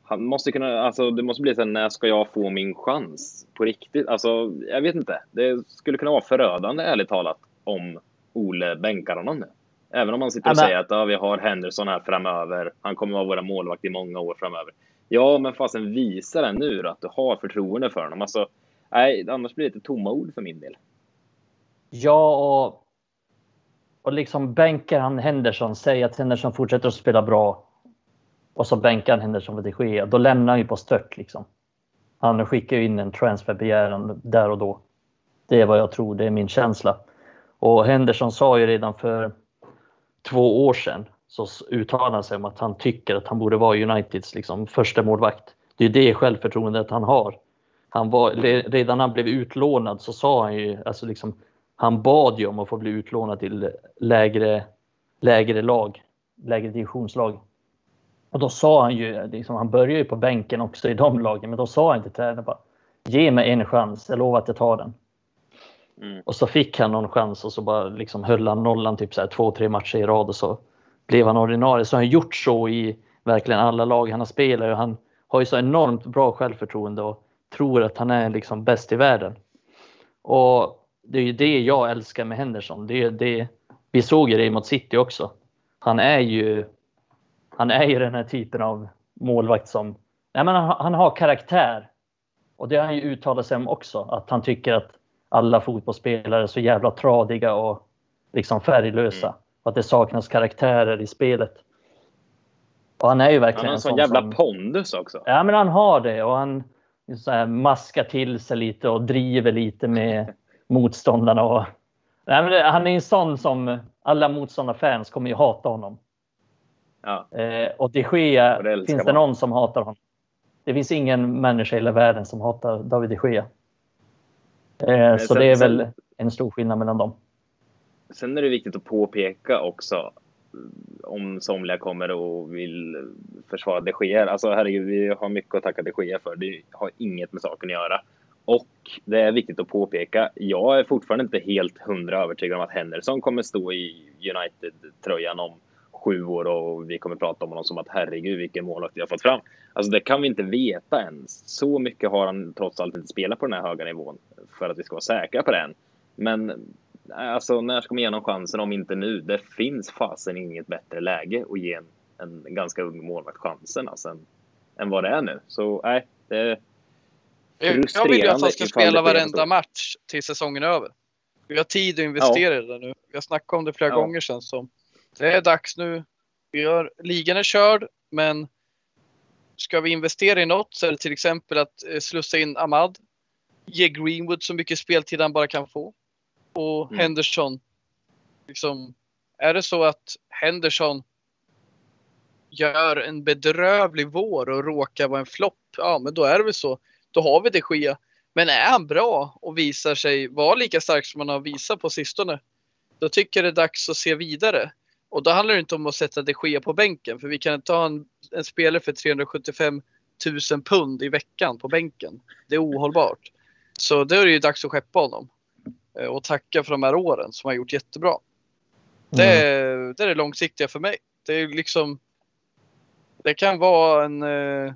han måste kunna, alltså det måste bli så här, när ska jag få min chans på riktigt? Alltså, jag vet inte. Det skulle kunna vara förödande ärligt talat om Ole bänkar honom nu. Även om man sitter och säger att ja, vi har Henderson här framöver. Han kommer vara våra målvakt i många år framöver. Ja, men fasen visa den nu då, att du har förtroende för honom. Alltså, nej, annars blir det lite tomma ord för min del. Ja, och, och liksom bänkar han Henderson, säger att Henderson fortsätter att spela bra och så bänkar han Henderson för de Gea, då lämnar han ju på stört liksom. Han skickar ju in en transferbegäran där och då. Det är vad jag tror, det är min känsla. Och Henderson sa ju redan för två år sedan så uttalade han sig om att han tycker att han borde vara Uniteds liksom, första målvakt. Det är det självförtroendet han har. Han var, redan när han blev utlånad så sa han ju, alltså liksom, han bad ju om att få bli utlånad till lägre, lägre lag, lägre divisionslag. Och då sa han ju, liksom, han började ju på bänken också i de lagen, men då sa han till tränaren bara ge mig en chans, jag lovar att jag tar den. Mm. Och så fick han någon chans och så bara liksom höll han nollan typ så här, två, tre matcher i rad och så blev han ordinarie. Så han har gjort så i verkligen alla lag han har spelat och han har ju så enormt bra självförtroende och tror att han är liksom bäst i världen. Och det är ju det jag älskar med Henderson. Det det, vi såg ju det mot City också. Han är ju, han är ju den här typen av målvakt som, nej men han, han har karaktär. Och det har han ju uttalat sig om också, att han tycker att alla fotbollsspelare är så jävla tradiga och liksom färglösa. Mm. Och att det saknas karaktärer i spelet. Och han är ju verkligen Han har en sån, jävla som, pondus också. Ja, men han har det och han så maskar till sig lite och driver lite med motståndarna. Och, ja, men han är en sån som alla motståndarfans kommer ju hata honom. Ja. Eh, och de Gea, det finns det någon som hatar honom? Det finns ingen människa i hela världen som hatar David de Gea. Eh, så sen, det är väl sen, en stor skillnad mellan dem. Sen är det viktigt att påpeka också om somliga kommer och vill försvara de Gea. Alltså herregud, vi har mycket att tacka de Gea för. Det har inget med saken att göra. Och det är viktigt att påpeka, jag är fortfarande inte helt hundra övertygad om att Henderson kommer stå i United-tröjan om sju år och vi kommer prata om honom som att herregud vilken målvakt vi har fått fram. Alltså det kan vi inte veta ens. Så mycket har han trots allt inte spelat på den här höga nivån för att vi ska vara säkra på den. Men alltså när ska man ge honom chansen om inte nu? Det finns fasen inget bättre läge att ge en, en ganska ung målvakt chansen alltså, än, än vad det är nu. Så nej, det är Jag vill ju att han ska spela varenda match till säsongen är över. Vi har tid att investera ja. i det nu. Vi har snackat om det flera ja. gånger sedan som det är dags nu. Vi har, ligan är körd, men ska vi investera i något så är det till exempel att eh, slussa in Ahmad. Ge Greenwood så mycket speltid han bara kan få. Och mm. Henderson. Liksom, är det så att Henderson gör en bedrövlig vår och råkar vara en flopp, ja men då är det väl så. Då har vi det Gia. Men är han bra och visar sig vara lika stark som han har visat på sistone, då tycker jag det är dags att se vidare. Och då handlar det inte om att sätta de Gea på bänken, för vi kan inte ha en, en spelare för 375 000 pund i veckan på bänken. Det är ohållbart. Så då är det ju dags att skeppa honom. eh, och tacka för de här åren som har gjort jättebra. Det, är, det är det långsiktiga för mig. Det är liksom. Det kan vara en. eh,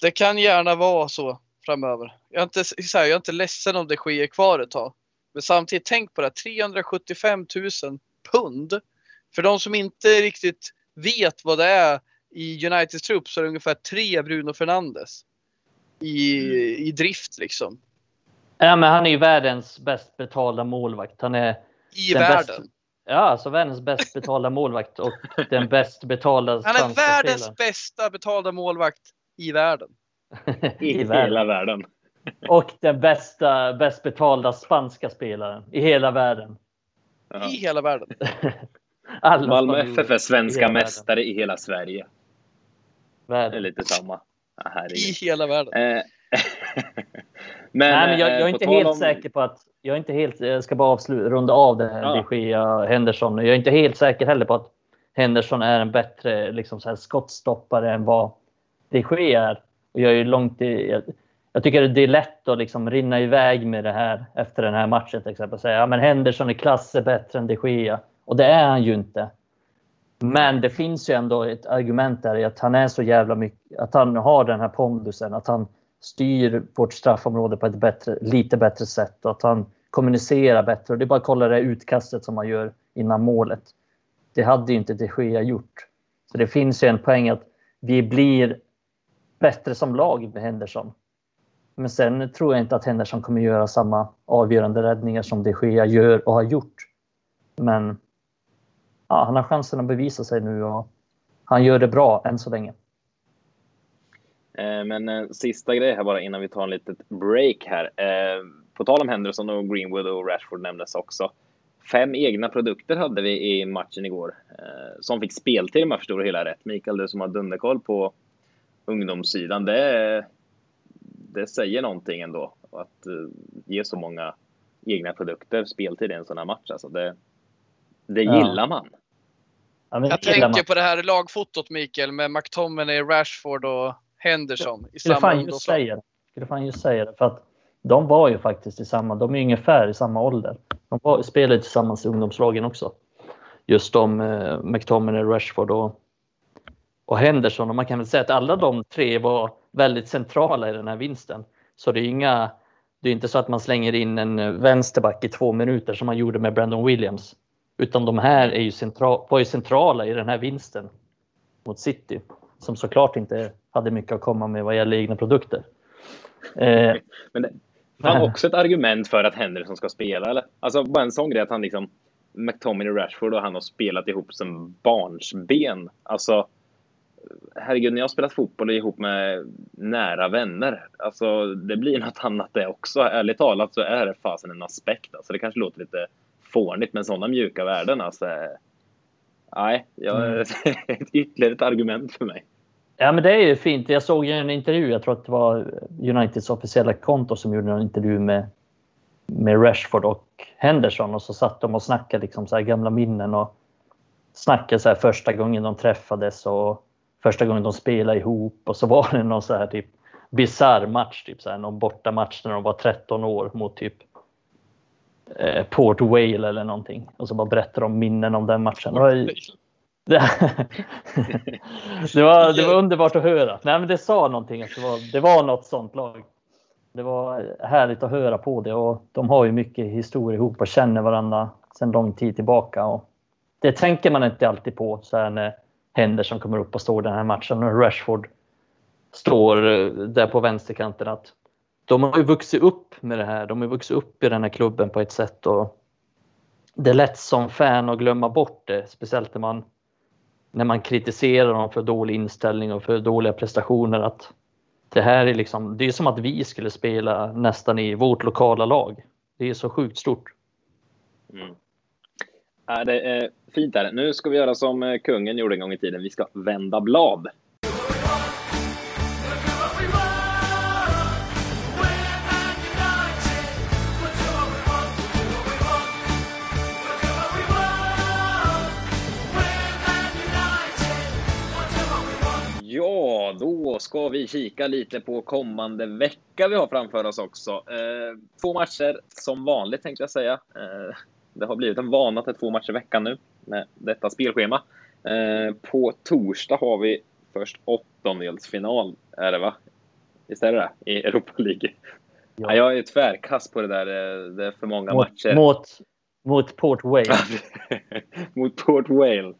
Det kan gärna vara så framöver. Jag är inte, så här, jag är inte ledsen om det sker kvar ett tag. Men samtidigt tänk på det. här, 375 000 pund. För de som inte riktigt vet vad det är i Uniteds trupp så är det ungefär tre Bruno Fernandes. I, i drift liksom. Ja, men han är ju världens bäst betalda målvakt. Han är I Den världen. bästa- ja, alltså världens bäst betalda målvakt och den bäst betalda Han är världens spelaren. bästa betalda målvakt i världen. I, I världen. hela världen. Och den bästa, bäst betalda spanska spelaren i hela världen. Ja. I hela världen. Alla Malmö FF är i svenska världen. mästare i hela Sverige. Det är Världen. lite samma. Ja, I hela världen. Eh, men, Nej, men jag, jag eh, är på inte helt om- säker på att... Jag är inte helt... Jag ska bara avsluta, runda av det här. Ja. De Gea, Henderson. Jag är inte helt säker heller på att Henderson är en bättre liksom så här, skottstoppare än vad de Gea är. Och jag är långt i, jag, jag tycker det är lätt att liksom rinna iväg med det här efter den här matchen till exempel. Säga ja, men Henderson är klasser bättre än de Gea. Och det är han ju inte. Men det finns ju ändå ett argument där i att han är så jävla mycket, att han har den här pondusen, att han styr vårt straffområde på ett bättre, lite bättre sätt och att han kommunicerar bättre. Och det är bara att kolla det utkastet som han gör innan målet. Det hade ju inte de Gea gjort. Så det finns ju en poäng att vi blir bättre som lag med Henderson. Men sen tror jag inte att Henderson kommer göra samma avgörande räddningar som de Gea gör och har gjort. Men ja, han har chansen att bevisa sig nu och han gör det bra än så länge. Eh, men eh, sista grej här bara innan vi tar en litet break här. Eh, På tal om Henderson och Greenwood och Rashford nämndes också. Fem egna produkter hade vi i matchen igår eh, som fick speltid om jag förstår det hela rätt. Mikael, du som har dunderkoll på ungdomssidan, det, det säger någonting ändå. Att eh, ge så många egna produkter speltid i en sån här match. Alltså det, det Ja. gillar man. Ja, Jag gillar man. tänker på det här lagfotot Mikael med McTominay, Rashford och Henderson i skulle samma fan just säga det. Skulle fan just säga det. För att de var ju faktiskt i samma, de är ungefär i samma ålder. De var, spelade tillsammans i ungdomslagen också. Just de, eh, McTominay, Rashford och, och Henderson. Och man kan väl säga att alla de tre var väldigt centrala i den här vinsten. Så det är inga, det är inte så att man slänger in en eh, vänsterback i två minuter som man gjorde med Brandon Williams. Utan de här är ju centra, var ju centrala i den här vinsten mot City. Som såklart inte hade mycket att komma med vad gäller egna produkter. Eh, Men det fan också ett argument för att Henderson ska spela, eller? Alltså bara en sån grej att han liksom McTominay Rashford och han har spelat ihop som barnsben. Alltså, herregud, när jag har spelat fotboll ihop med nära vänner, alltså det blir något annat det också. Ärligt talat så är det fasen en aspekt. Alltså det kanske låter lite fånigt, men sådana mjuka värden, alltså. Nej, jag, Mm. ytterligare ett argument för mig. Ja, men det är ju fint. Jag såg en intervju, jag tror att det var Uniteds officiella konto som gjorde en intervju med, med Rashford och Henderson och så satt de och snackade liksom så här gamla minnen och snackade så här första gången de träffades och första gången de spelade ihop och så var det någon så här typ bisarr match, typ så här, någon borta match när de var 13 år mot typ Eh, Port Whale eller någonting och så bara berättar de minnen om den matchen. Det, det, var, det var underbart att höra. Nej, men det sa någonting. Att det, var, det var något sånt lag. Det var härligt att höra på det och de har ju mycket historia ihop och känner varandra sedan lång tid tillbaka. Och det tänker man inte alltid på så här när Henderson kommer upp och står i den här matchen och Rashford står eh, där på vänsterkanten. Att de har ju vuxit upp med det här. De har vuxit upp i den här klubben på ett sätt. och Det är lätt som fan att glömma bort det, speciellt när man när man kritiserar dem för dålig inställning och för dåliga prestationer att det här är liksom, det är som att vi skulle spela nästan i vårt lokala lag. Det är så sjukt stort. Mm. Ja, det är fint här. Nu ska vi göra som eh, kungen gjorde en gång i tiden. Vi ska vända blad. Då ska vi kika lite på kommande vecka vi har framför oss också. Eh, två matcher som vanligt tänkte jag säga. Eh, det har blivit en vana till två matcher i veckan nu med detta spelschema. Eh, på torsdag har vi först åttondelsfinal, är det va? Visst är det det? I Europa League. Ja. Ja, jag är tvärkass på det där. Det är för många Mot, matcher. mot, mot Port Wales. Mot Port Vale.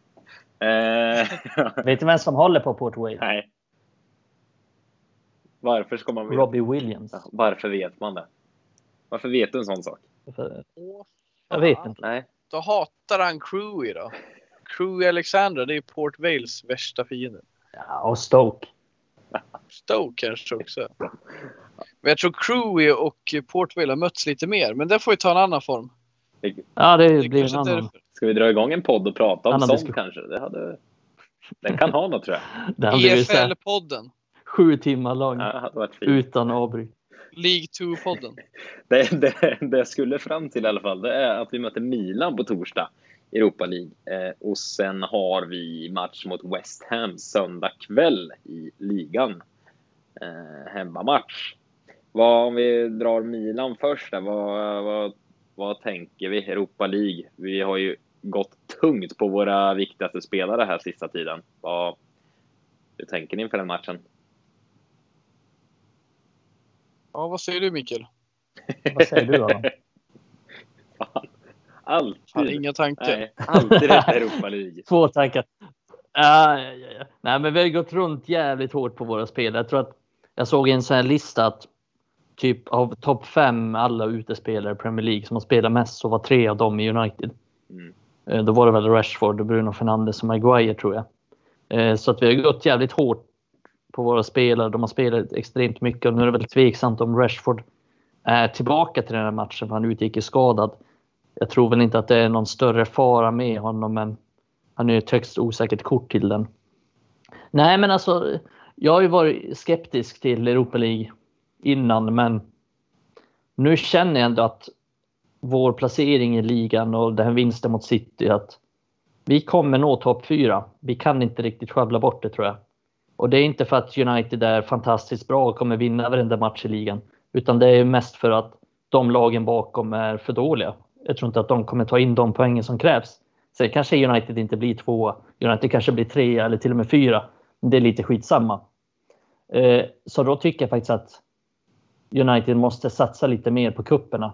Eh, Vet du vem som håller på Port Wales? nej. Varför ska man veta? Robbie Williams. Ja, Varför vet man det? Varför vet du en sån sak? Åh, Jag vet inte. Nej. Då hatar han Crewy då. Crewy Alexandra, det är Port Vales värsta fiende. Ja, och Stoke. Stoke kanske också. Men jag tror Crewy och Port Vale har mötts lite mer, men det får ju ta en annan form. Ja, det, Det blir en annan. Ska vi dra igång en podd och prata om sånt kanske? Det hade... Den kan ha något tror jag. EFL-podden. Sju timmar lång Ja, det hade varit fint. utan avbryt. League 2-podden. Det, det, det jag skulle fram till i alla fall, det är att vi möter Milan på torsdag i Europa League. Eh, och sen har vi match mot West Ham söndag kväll i ligan. Eh, hemmamatch. Vad, om vi drar Milan först där, vad, vad, vad tänker vi? Europa League. Vi har ju gått tungt på våra viktigaste spelare här sista tiden. Vad, hur tänker ni inför den matchen? Ja, vad säger du Mikael? Vad säger du då? Fan, alltid. Har inga tankar. Nej, alltid rätt Europa League. Två tankar. Ja, ja, ja, ja. Nej, men vi har gått runt jävligt hårt på våra spel. Jag tror att jag såg en sån här lista att typ av topp fem alla utespelare i Premier League som har spelat mest så var tre av dem i United. Mm. Eh, Då var det väl Rashford, och Bruno Fernandes och Maguire tror jag. Eh, Så att vi har gått jävligt hårt på våra spelare. De har spelat extremt mycket och nu är det väl tveksamt om Rashford är tillbaka till den här matchen för han utgick skadad. Jag tror väl inte att det är någon större fara med honom men han är ett högst osäkert kort till den. Nej men alltså jag har ju varit skeptisk till Europa League innan men nu känner jag ändå att vår placering i ligan och den här vinsten mot City att vi kommer nå topp fyra. Vi kan inte riktigt sjabbla bort det tror jag. Och det är inte för att United är fantastiskt bra och kommer vinna varenda match i ligan. Utan det är mest för att de lagen bakom är för dåliga. Jag tror inte att de kommer ta in de poängen som krävs. Sen kanske United inte blir tvåa. United kanske blir trea eller till och med fyra. Det är lite skitsamma. Eh, så då tycker jag faktiskt att United måste satsa lite mer på kupperna.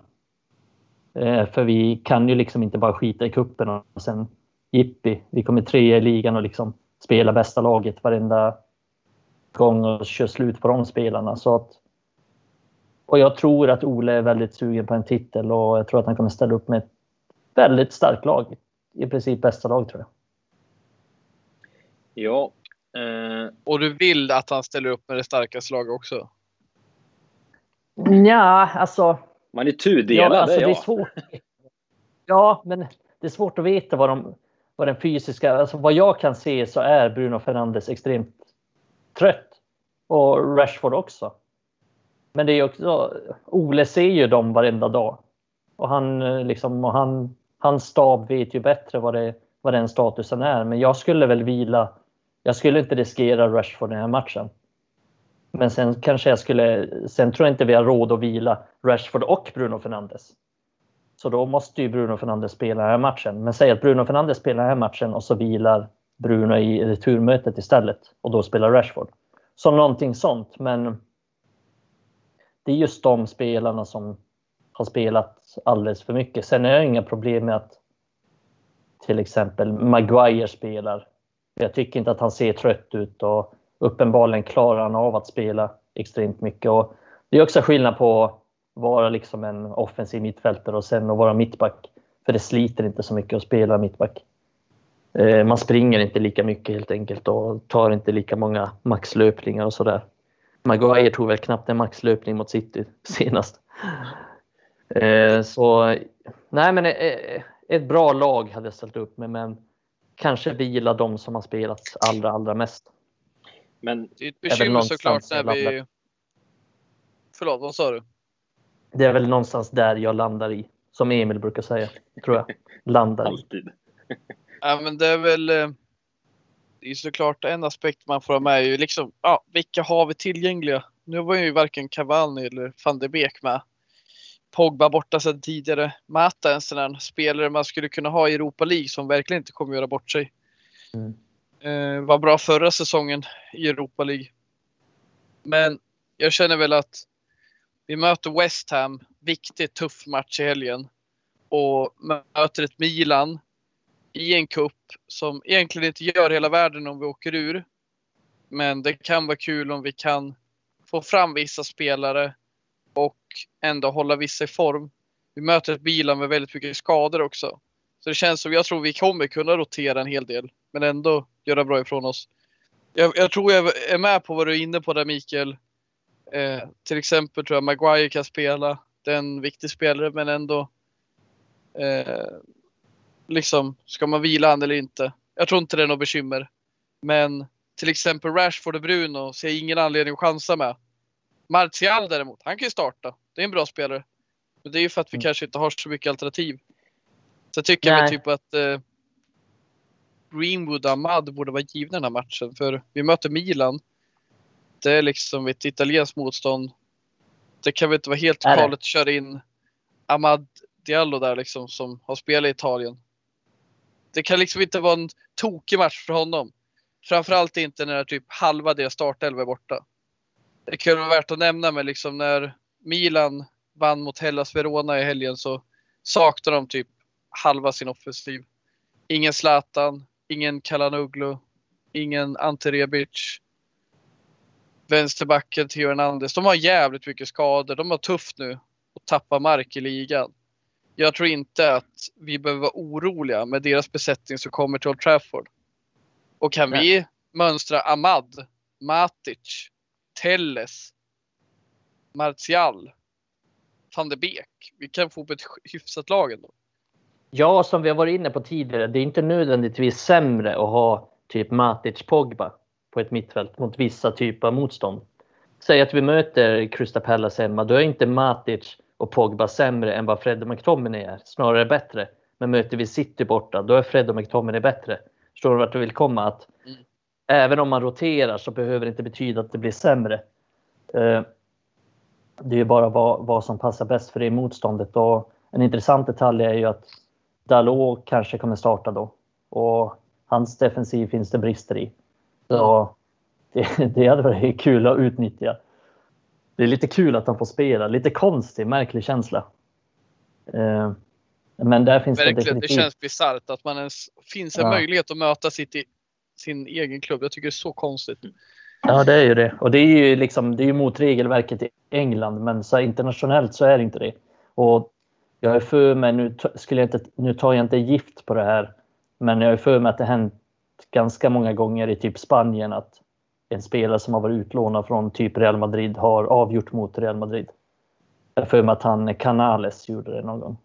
Eh, för vi kan ju liksom inte bara skita i kupperna och sen jippi, vi kommer trea i ligan och liksom spela bästa laget varenda gång och kör slut på de spelarna. Så att, och jag tror att Ole är väldigt sugen på en titel och jag tror att han kommer ställa upp med ett väldigt starkt lag. I princip bästa lag tror jag. Ja. Eh, Och du vill att han ställer upp med det starkaste laget också? Ja, alltså. man är tudelad, ja, alltså det är det är jag. svårt. Ja, men det är svårt att veta vad, de, vad den fysiska... Alltså vad jag kan se så är Bruno Fernandes extremt trött. Och Rashford också. Men det är också... Ole ser ju dem varenda dag. Och han eh, liksom... Och han, hans stab vet ju bättre vad, det, vad den statusen är. Men jag skulle väl vila... Jag skulle inte riskera Rashford i den här matchen. Men sen kanske jag skulle... Sen tror jag inte vi har råd att vila Rashford och Bruno Fernandes. Så då måste ju Bruno Fernandes spela den här matchen. Men säg att Bruno Fernandes spelar den här matchen och så vilar Bruno i returmötet istället. Och då spelar Rashford. Så någonting sånt. Men det är just de spelarna som har spelat alldeles för mycket. Sen har jag inga problem med att till exempel Maguire spelar. Jag tycker inte att han ser trött ut och uppenbarligen klarar han av att spela extremt mycket. Och det är också skillnad på att vara liksom en offensiv mittfältare och sen att vara mittback. För det sliter inte så mycket att spela mittback. Eh, Man springer inte lika mycket helt enkelt och tar inte lika många maxlöpningar och sådär. Maguire tog väl knappt en maxlöpning mot City senast. Eh, Så nej men eh, ett bra lag hade jag ställt upp med men kanske vila de som har spelat allra allra mest. Men Det är ett väl bekymmer såklart när vi... Förlåt, vad sa du? Det är väl någonstans där jag landar i. Som Emil brukar säga, tror jag. Landar i. alltid. Ja, men det är väl... eh, Det är såklart en aspekt man får ha med är ju liksom, ja, vilka har vi tillgängliga? Nu var ju varken Cavani eller van de Beek med. Pogba borta sedan tidigare. Mata en sån här spelare man skulle kunna ha i Europa League som verkligen inte kommer göra bort sig. Mm. Eh, var bra förra säsongen i Europa League. Men jag känner väl att vi möter West Ham, viktig tuff match i helgen. Och möter ett Milan i en kupp som egentligen inte gör hela världen om vi åker ur. Men det kan vara kul om vi kan få fram vissa spelare och ändå hålla vissa i form. Vi möter ett Bilan med väldigt mycket skador också. Så det känns som jag tror vi kommer kunna rotera en hel del, men ändå göra bra ifrån oss. Jag, jag tror jag är med på vad du är inne på där Mikael. Eh, till exempel tror jag Maguire kan spela. Det är en viktig spelare, men ändå. Eh, liksom, ska man vila han eller inte? Jag tror inte det är något bekymmer. Men till exempel Rashford och Bruno ser jag ingen anledning att chansa med. Martial däremot, han kan ju starta. Det är en bra spelare. Men det är ju för att vi Mm. kanske inte har så mycket alternativ. Så jag tycker Nej. väl typ att eh, Greenwood och Ahmad borde vara givna den här matchen. För vi möter Milan. Det är liksom ett italienskt motstånd. Det kan väl inte vara helt galet att köra in Ahmad Diallo där liksom som har spelat i Italien. Det kan liksom inte vara en tokig match för honom. Framförallt inte när typ halva deras startelva är borta. Det kan vara värt att nämna men liksom när Milan vann mot Hellas Verona i helgen så saknar de typ halva sin offensiv. Ingen Zlatan, ingen Kalanoglu, ingen Ante Rebic. Vänsterbacken Theo Hernandez. De har jävligt mycket skador. De har tufft nu och tappar mark i ligan. Jag tror inte att vi behöver vara oroliga med deras besättning som kommer till Old Trafford. Och kan vi mönstra Ahmad, Matic, Telles, Martial, van de Beek. Vi kan få upp ett hyfsat lag ändå. Ja, som vi har varit inne på tidigare, det är inte nödvändigtvis sämre att ha typ Matic Pogba på ett mittfält mot vissa typer av motstånd. Säg att vi möter Crystal Palace hemma, då är inte Matic och Pogba sämre än vad Fred och McTominay är, snarare bättre. Men möter vi City borta, då är Fred och McTominay bättre. Förstår du vart du vill komma? Att Mm. Även om man roterar så behöver det inte betyda att det blir sämre. Eh, Det är bara vad, vad som passar bäst för det motståndet. Och en intressant detalj är ju att Dalot kanske kommer starta då. Och hans defensiv finns det brister i. Så det, det hade varit kul att utnyttja. Det är lite kul att han får spela. Lite konstig, märklig känsla. Eh, Men där finns det Verkligen, det definitivt... känns bisarrt att man ens finns en Ja. möjlighet att möta sitt i, sin egen klubb. Jag tycker det är så konstigt. Ja, det är ju det. Och det är ju liksom, det är mot regelverket i England, men så internationellt så är det inte det. Och jag är för mig, nu, skulle jag inte, nu tar jag inte gift på det här, men jag är för mig att det hänt ganska många gånger i typ Spanien att en spelare som har varit utlånad från typ Real Madrid har avgjort mot Real Madrid. Jag för mig att han Canales gjorde det någon gång.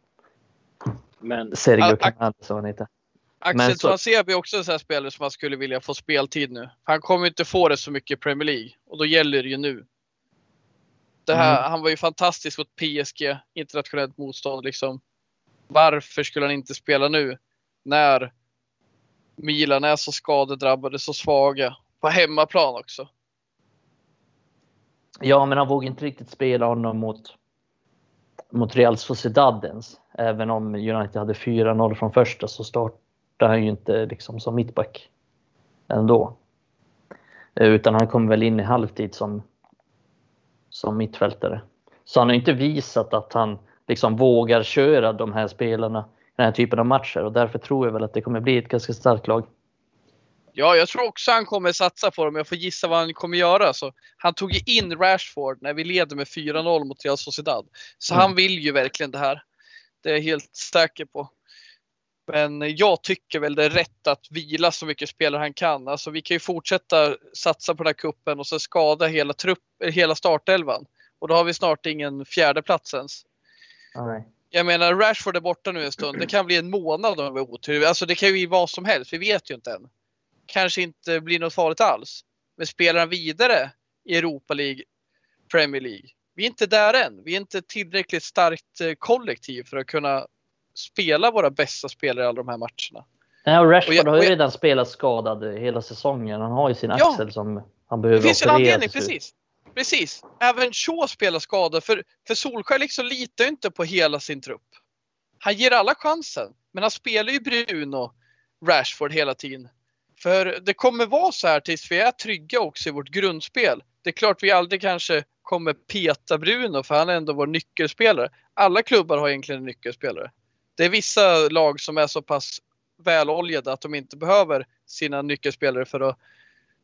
Men Sergio Ah. Canales som han heter. Axel Men så- Tuanzebe är också en sån här spelare som man skulle vilja få speltid nu. Han kommer inte få det så mycket i Premier League och då gäller det ju nu. Det här, Mm. Han var ju fantastisk mot PSG, internationellt motstånd liksom. Varför skulle han inte spela nu? När Milan är så skadedrabbade, så svaga. På hemmaplan också. Ja, men han vågade inte riktigt spela honom mot, mot Real Sociedad ens. Även om United hade 4-0 från första så startade han ju inte liksom som mittback ändå. Eh, utan han kom väl in i halvtid som, som mittfältare. Så han har inte visat att han liksom vågar köra de här spelarna i den här typen av matcher och därför tror jag väl att det kommer bli ett ganska starkt lag. Ja, jag tror också han kommer satsa på dem. Jag får gissa vad han kommer göra. Så han tog ju in Rashford när vi leder med 4-0 mot Real Sociedad. Så Mm. han vill ju verkligen det här. Det är jag helt säker på. Men jag tycker väl det är rätt att vila så mycket spelare han kan. Alltså vi kan ju fortsätta satsa på den här kuppen och så skada hela, trupp, hela startelvan. Och då har vi snart ingen fjärde plats ens. Jag menar Rashford är borta nu en stund. Det kan bli en månad om vi har otur. Alltså det kan ju bli vad som helst. Vi vet ju inte än. Kanske inte blir något farligt alls. Men spelar han vidare i Europa League, Premier League. Vi är inte där än. Vi är inte tillräckligt starkt eh, kollektiv för att kunna spela våra bästa spelare i alla de här matcherna. Nej, och Rashford Och jag- har ju och jag- redan spelat skadad hela säsongen. Han har ju sin Ja. axel som han behöver Det finns ju en anledning, precis. Precis. Även Shaw spelar skadad, för, för Solskjaer liksom litar ju inte på hela sin trupp. Han ger alla chansen, men han spelar ju Bruno, Rashford hela tiden. För det kommer vara så här tills vi är trygga också i vårt grundspel. Det är klart vi aldrig kanske kommer peta Bruno, för han är ändå vår nyckelspelare. Alla klubbar har egentligen en nyckelspelare. Det är vissa lag som är så pass väloljade att de inte behöver sina nyckelspelare för att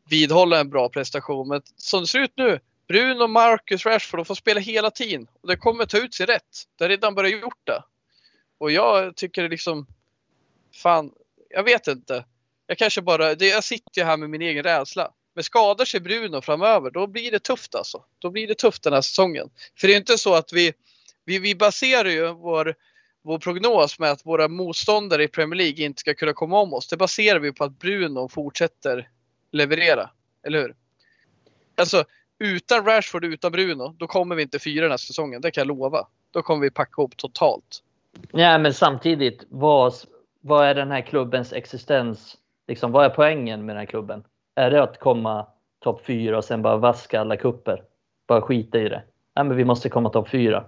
vidhålla en bra prestation. Men som det ser ut nu, Bruno, Marcus, Rashford, de får spela hela tiden. Och det kommer ta ut sig rätt. Det har redan börjat gjort det. Och jag tycker liksom, fan, jag vet inte. Jag kanske bara, det, jag sitter ju här med min egen rädsla. Men skadar sig Bruno framöver, då blir det tufft alltså. Då blir det tufft den här säsongen. För det är inte så att vi, vi, vi baserar ju vår, vår prognos med att våra motståndare i Premier League inte ska kunna komma om oss. Det baserar vi på att Bruno fortsätter leverera. Eller hur? Alltså, utan Rashford utan Bruno, då kommer vi inte fyra den här säsongen. Det kan jag lova. Då kommer vi packa ihop totalt. Ja, men samtidigt, vad, vad är den här klubbens existens? Liksom, vad är poängen med den här klubben? Är det att komma topp fyra och sen bara vaska alla kupper? Bara skita i det? Nej, men vi måste komma topp fyra.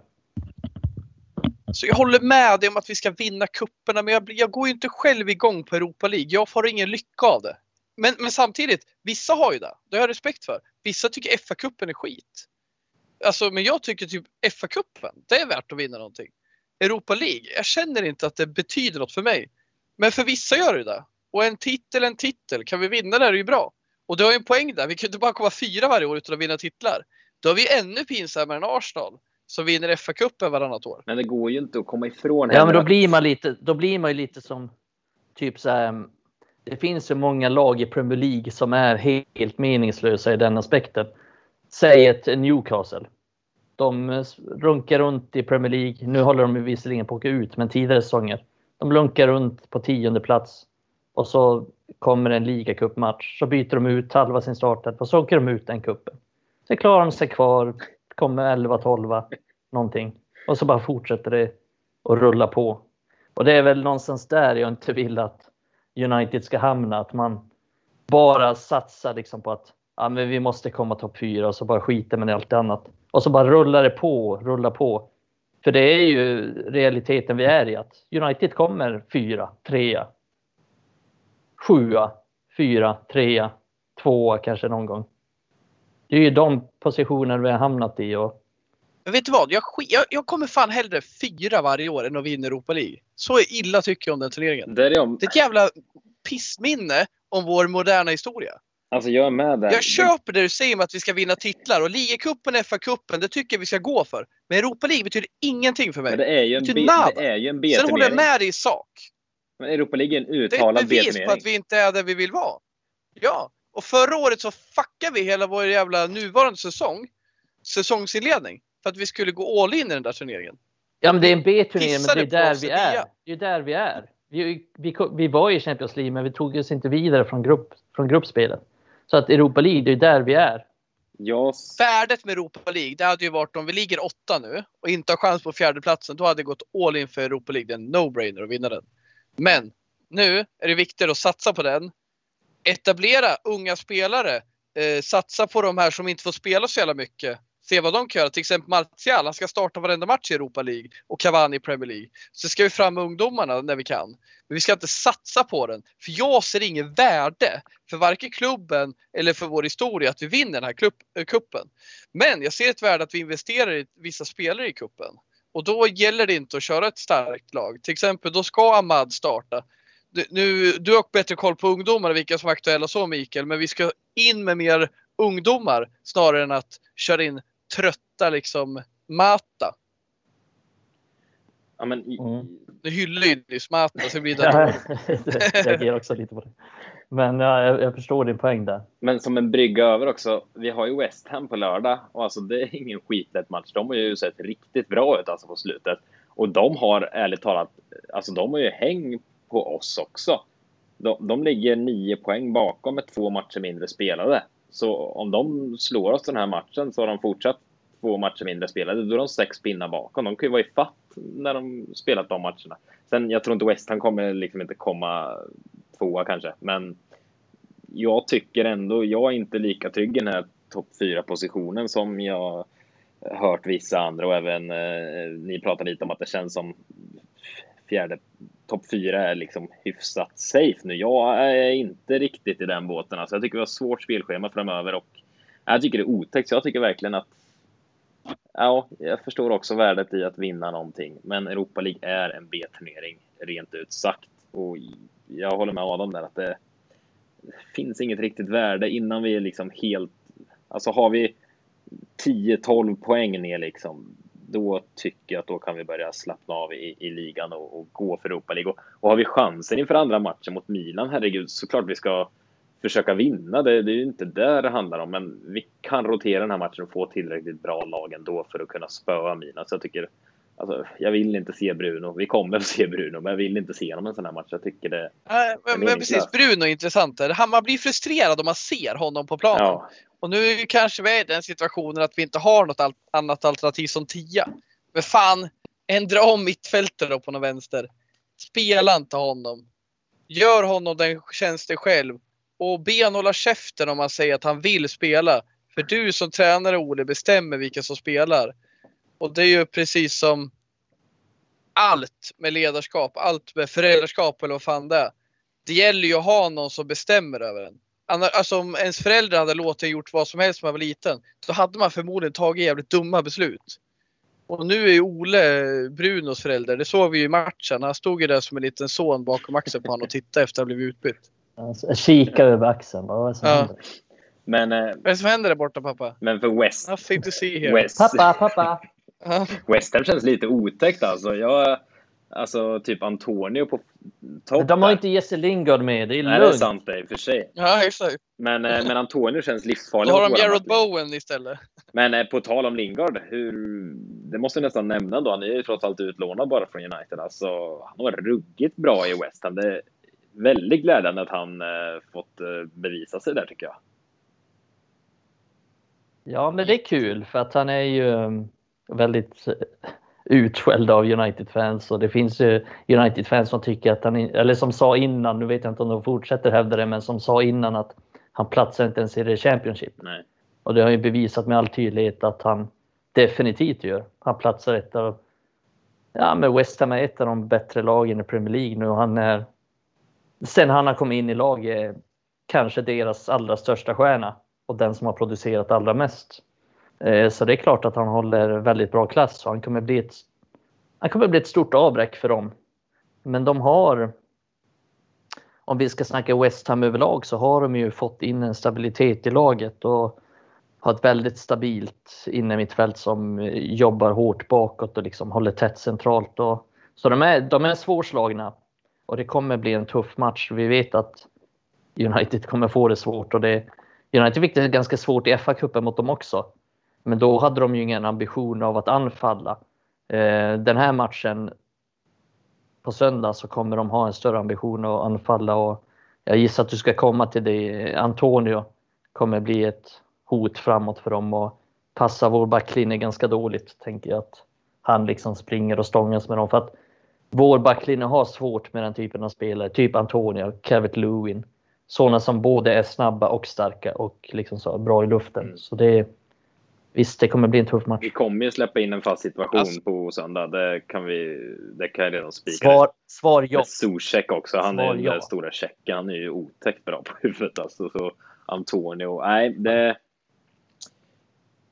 Så jag håller med dig om att vi ska vinna kupperna men jag, jag går ju inte själv igång på Europa League. Jag får ingen lycka av det. Men, men samtidigt, vissa har ju det. Det har jag respekt för. Vissa tycker FA-cupen är skit. Alltså, men jag tycker typ FA-cupen, det är värt att vinna någonting. Europa League, jag känner inte att det betyder något för mig. Men för vissa gör det det. Och en titel, en titel. Kan vi vinna det är det ju bra. Och du har ju en poäng där. Vi kan ju inte bara komma fyra varje år utan att vinna titlar. Då har vi ännu pinsammare än Arsenal som vinner FA-cupen varannat år. Men det går ju inte att komma ifrån Ja, men då blir man lite, då blir man ju lite som typ så här. Det finns så många lag i Premier League som är helt meningslösa i den aspekten. Säg ett Newcastle. De runkar runt i Premier League. Nu håller de ju visserligen på att åka ut, men tidigare säsonger. De lunkar runt på tionde plats och så kommer en ligacupmatch. Så byter de ut halva sin startelva och så åker de ut den kuppen. Sen klarar de sig kvar, kommer 11-12 någonting och så bara fortsätter det att rulla på. Och det är väl någonstans där jag inte vill att United ska hamna, att man bara satsar liksom på att ja, men vi måste komma topp fyra och så bara skiter man i allt annat. Och så bara rullar det på, rullar på. För det är ju realiteten vi är i att United kommer fyra, trea, sjua, fyra, trea, tvåa kanske någon gång. Det är ju de positioner vi har hamnat i och Men vet du vad? Jag, jag, jag kommer fan hellre fyra varje år än att vinna Europa League. Så illa tycker jag om den turneringen. Det är om, Det är ett jävla pissminne om vår moderna historia. alltså jag är med där. Jag köper det du säger om att vi ska vinna titlar och ligacupen, FA-cupen, det tycker jag vi ska gå för. Men Europa League betyder ingenting för Men mig. det är ju en, det är ju en Sen håller jag med dig i sak. Men Europa League är en Det är ett uttalad bevis på att vi inte är där vi vill vara. Ja, och förra året så fuckade vi hela vår jävla nuvarande säsong, säsongsinledning, för att vi skulle gå all in i den där turneringen. Ja, men det är en B-turnering, men det är där vi är. Det är där vi är. Vi, vi, vi var i Champions League, men vi tog oss inte vidare från, grupp, från gruppspelet. Så att Europa League, det är där vi är. Jag, Värdet med Europa League, det hade ju varit om vi ligger åtta nu och inte har chans på fjärdeplatsen, då hade det gått all in för Europa League. Det är en no-brainer att vinna den. Men nu är det viktigt att satsa på den. Etablera unga spelare. Eh, satsa på de här som inte får spela så jävla mycket. Se vad de kan göra. Till exempel Martial, han ska starta varenda match i Europa League och Cavani i Premier League. Så ska vi fram med ungdomarna när vi kan. Men vi ska inte satsa på den. För jag ser inget värde för varken klubben eller för vår historia att vi vinner den här kuppen. Eh, Men jag ser ett värde att vi investerar i vissa spelare i kuppen. Och då gäller det inte att köra ett starkt lag. Till exempel då ska Ahmad starta. Du, nu, du har bättre koll på ungdomar, vilka som är aktuella så Mikael, men vi ska in med mer ungdomar snarare än att köra in trötta liksom Mata. ja, men, Mm. Nu hyllar ju nyss Mata så det blir det. jag reagerar också lite på det. Men ja, jag, jag förstår din poäng där. men som en brygga över också. Vi har ju West Ham på lördag och alltså det är ingen skitlätt match. De har ju sett riktigt bra ut alltså på slutet. Och de har ärligt talat, alltså de har ju häng på oss också. De, de ligger nio poäng bakom med två matcher mindre spelade. Så om de slår oss den här matchen så har de fortsatt två matcher mindre spelade. Då är de sex pinnar bakom. De kan ju vara i fatt när de spelat de matcherna. Sen jag tror inte West Ham kommer liksom inte komma tvåa kanske. Men jag tycker ändå, jag är inte lika trygg i den här topp fyra positionen som jag hört vissa andra och även eh, ni pratar lite om att det känns som fjärde topp fyra är liksom hyfsat safe nu. Jag är inte riktigt i den båten. Alltså jag tycker vi har svårt spelschema framöver och jag tycker det är otäckt. Så jag tycker verkligen att Ja, jag förstår också värdet i att vinna någonting, men Europa League är en B-turnering, rent ut sagt. Och jag håller med Adam där att det finns inget riktigt värde innan vi är liksom helt... Alltså har vi 10-12 poäng ner liksom, då tycker jag att då kan vi börja slappna av i, i ligan och, och gå för Europa League. Och, och, har vi chansen inför andra matchen mot Milan, herregud, såklart vi ska försöka vinna. Det, det är ju inte där det handlar om, men vi kan rotera den här matchen och få tillräckligt bra lag ändå för att kunna spöa Milan. Så jag tycker, alltså, jag vill inte se Bruno. Vi kommer att se Bruno, men jag vill inte se honom en sån här match. Jag tycker det. Nej, men, men precis, Bruno är intressant. Man blir frustrerad om man ser honom på planen. Ja. Och nu kanske vi är i den situationen att vi inte har något annat alternativ som tia. Men fan, ändra om mittfältet då på någon vänster. Spela inte honom. Gör honom den tjänsten själv och be honom hålla käften om han säger att han vill spela. För du som tränare Ole bestämmer vilka som spelar. Och det är ju precis som allt med ledarskap, allt med föräldraskap eller vad fan det är. Det gäller ju att ha någon som bestämmer över en. Alltså om ens föräldrar hade låtit en gjort vad som helst när man var liten, så hade man förmodligen tagit jävligt dumma beslut. Och nu är ju Ole Brunos förälder, det såg vi ju i matchen. Han stod ju där som en liten son bakom axeln på honom och tittade efter att han blivit utbytt. Alltså, kika över axeln. Vad är det som ja. händer? Men, eh, Vad är det som händer där borta pappa? Men för West... Nothing to see here. West, pappa, pappa! West Ham känns lite otäckt alltså. Jag, alltså typ Antonio på topp. De har inte Jesse Lingard med, det är Nej, lugnt. det är sant det i och för sig. Ja, exakt. Men, eh, men Antonio känns livsfarlig. Då har de Jared Bowen istället. Men eh, på tal om Lingard, hur, det måste jag nästan nämna då. Han är ju trots allt utlånad bara från United. Alltså, han var ruggigt bra i West Ham. Det, väldigt glädjande att han eh, fått bevisa sig där tycker jag. Ja, men det är kul för att han är ju mm, väldigt eh, utskälld av United-fans och det finns ju United-fans som tycker att han, eller som sa innan, nu vet jag inte om de fortsätter hävda det, men som sa innan att han platsar inte ens i det Championship. Nej. Och det har ju bevisat med all tydlighet att han definitivt gör. Han platsar ett av, ja men West Ham är ett av de bättre lagen i Premier League nu och han är sen han har kommit in i laget, kanske deras allra största stjärna och den som har producerat allra mest. Eh, så det är klart att han håller väldigt bra klass och han kommer bli ett, han kommer bli ett stort avbräck för dem. Men de har, om vi ska snacka West Ham överlag, så har de ju fått in en stabilitet i laget och har ett väldigt stabilt innermittfält som jobbar hårt bakåt och liksom håller tätt centralt. Och, så de är, de är svårslagna och det kommer bli en tuff match. Vi vet att United kommer få det svårt och det, United fick det ganska svårt i FA-cupen mot dem också. Men då hade de ju ingen ambition av att anfalla. Eh, den här matchen på söndag så kommer de ha en större ambition att anfalla och jag gissar att du ska komma till det. Antonio kommer bli ett hot framåt för dem och passa vår backlinje ganska dåligt, tänker jag att han liksom springer och stångas med dem. För att vår backlinje har svårt med den typen av spelare, typ Antonio, Kevin Lewin. Sådana som både är snabba och starka och liksom så bra i luften. Mm. Så det Visst, det kommer bli en tuff match. Vi kommer ju släppa in en fast situation alltså, på söndag. Det kan, vi, det kan jag redan spika. Svar, svar ja. Zuzek också. Han svar är den ja. stora checken. Han är ju otäckt bra på huvudet. Alltså. Så Antonio. Nej, det...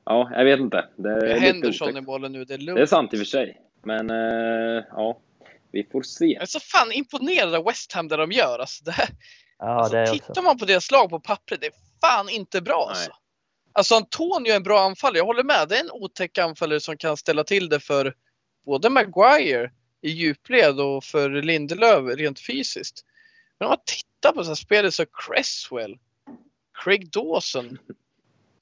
Ja, jag vet inte. Det är Henderson i bollen nu. Det är lugnt. Det är sant i och för sig. Men uh, ja, vi får se. Jag är så fan imponerad av West Ham det de gör. Alltså, det, ja, alltså, det tittar också. man på deras lag på pappret, det är fan inte bra alltså. Alltså Antonio är en bra anfallare, jag håller med. Det är en otäck anfallare som kan ställa till det för både Maguire i djupled och för Lindelöf rent fysiskt. Men om man tittar på så här spelet så Cresswell, Craig Dawson,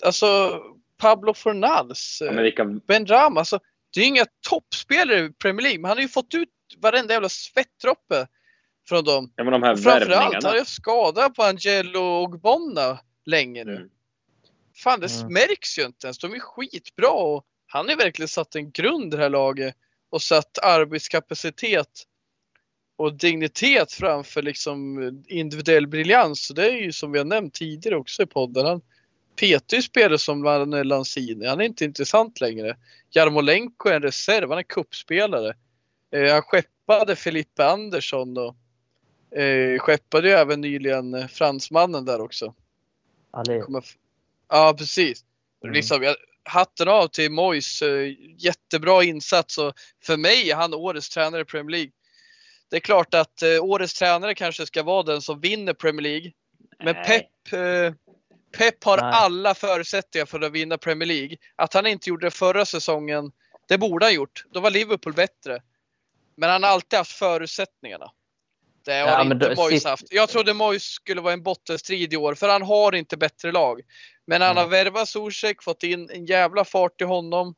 alltså Pablo Fornals, ja, vilka... Ben Rama. Alltså, det är inga toppspelare i Premier League, men han har ju fått ut varenda jävla svettdroppe från dem. Ja, men de här Framförallt har jag skada på Angelo och Bonna länge nu. Mm. Fan, det mm. märks ju inte ens. De är skitbra och han har verkligen satt en grund i det här laget och satt arbetskapacitet och dignitet framför liksom individuell briljans. Så det är ju som vi har nämnt tidigare också i podden. Han petar ju spelare som Lanzini. Han är inte intressant längre. Jarmolenko är en reserv. Han är kuppspelare. Eh, han skeppade Felipe Andersson och eh, skeppade ju även nyligen fransmannen där också. Allé. Kommer Ja, precis. Mm. Liksom, jag, hatten av till Moyes. eh, Jättebra insats och för mig är han årets tränare i Premier League. Det är klart att eh, årets tränare kanske ska vara den som vinner Premier League. Men Nej. Pep, eh, Pep har Nej. alla förutsättningar för att vinna Premier League. Att han inte gjorde det förra säsongen, det borde han gjort. Då var Liverpool bättre. Men han har alltid haft förutsättningarna. Det har Ja, inte då- Moyes haft. Jag trodde Moyes skulle vara en bottenstrid i år, för han har inte bättre lag. Men han har värvat Zuzek, fått in en jävla fart i honom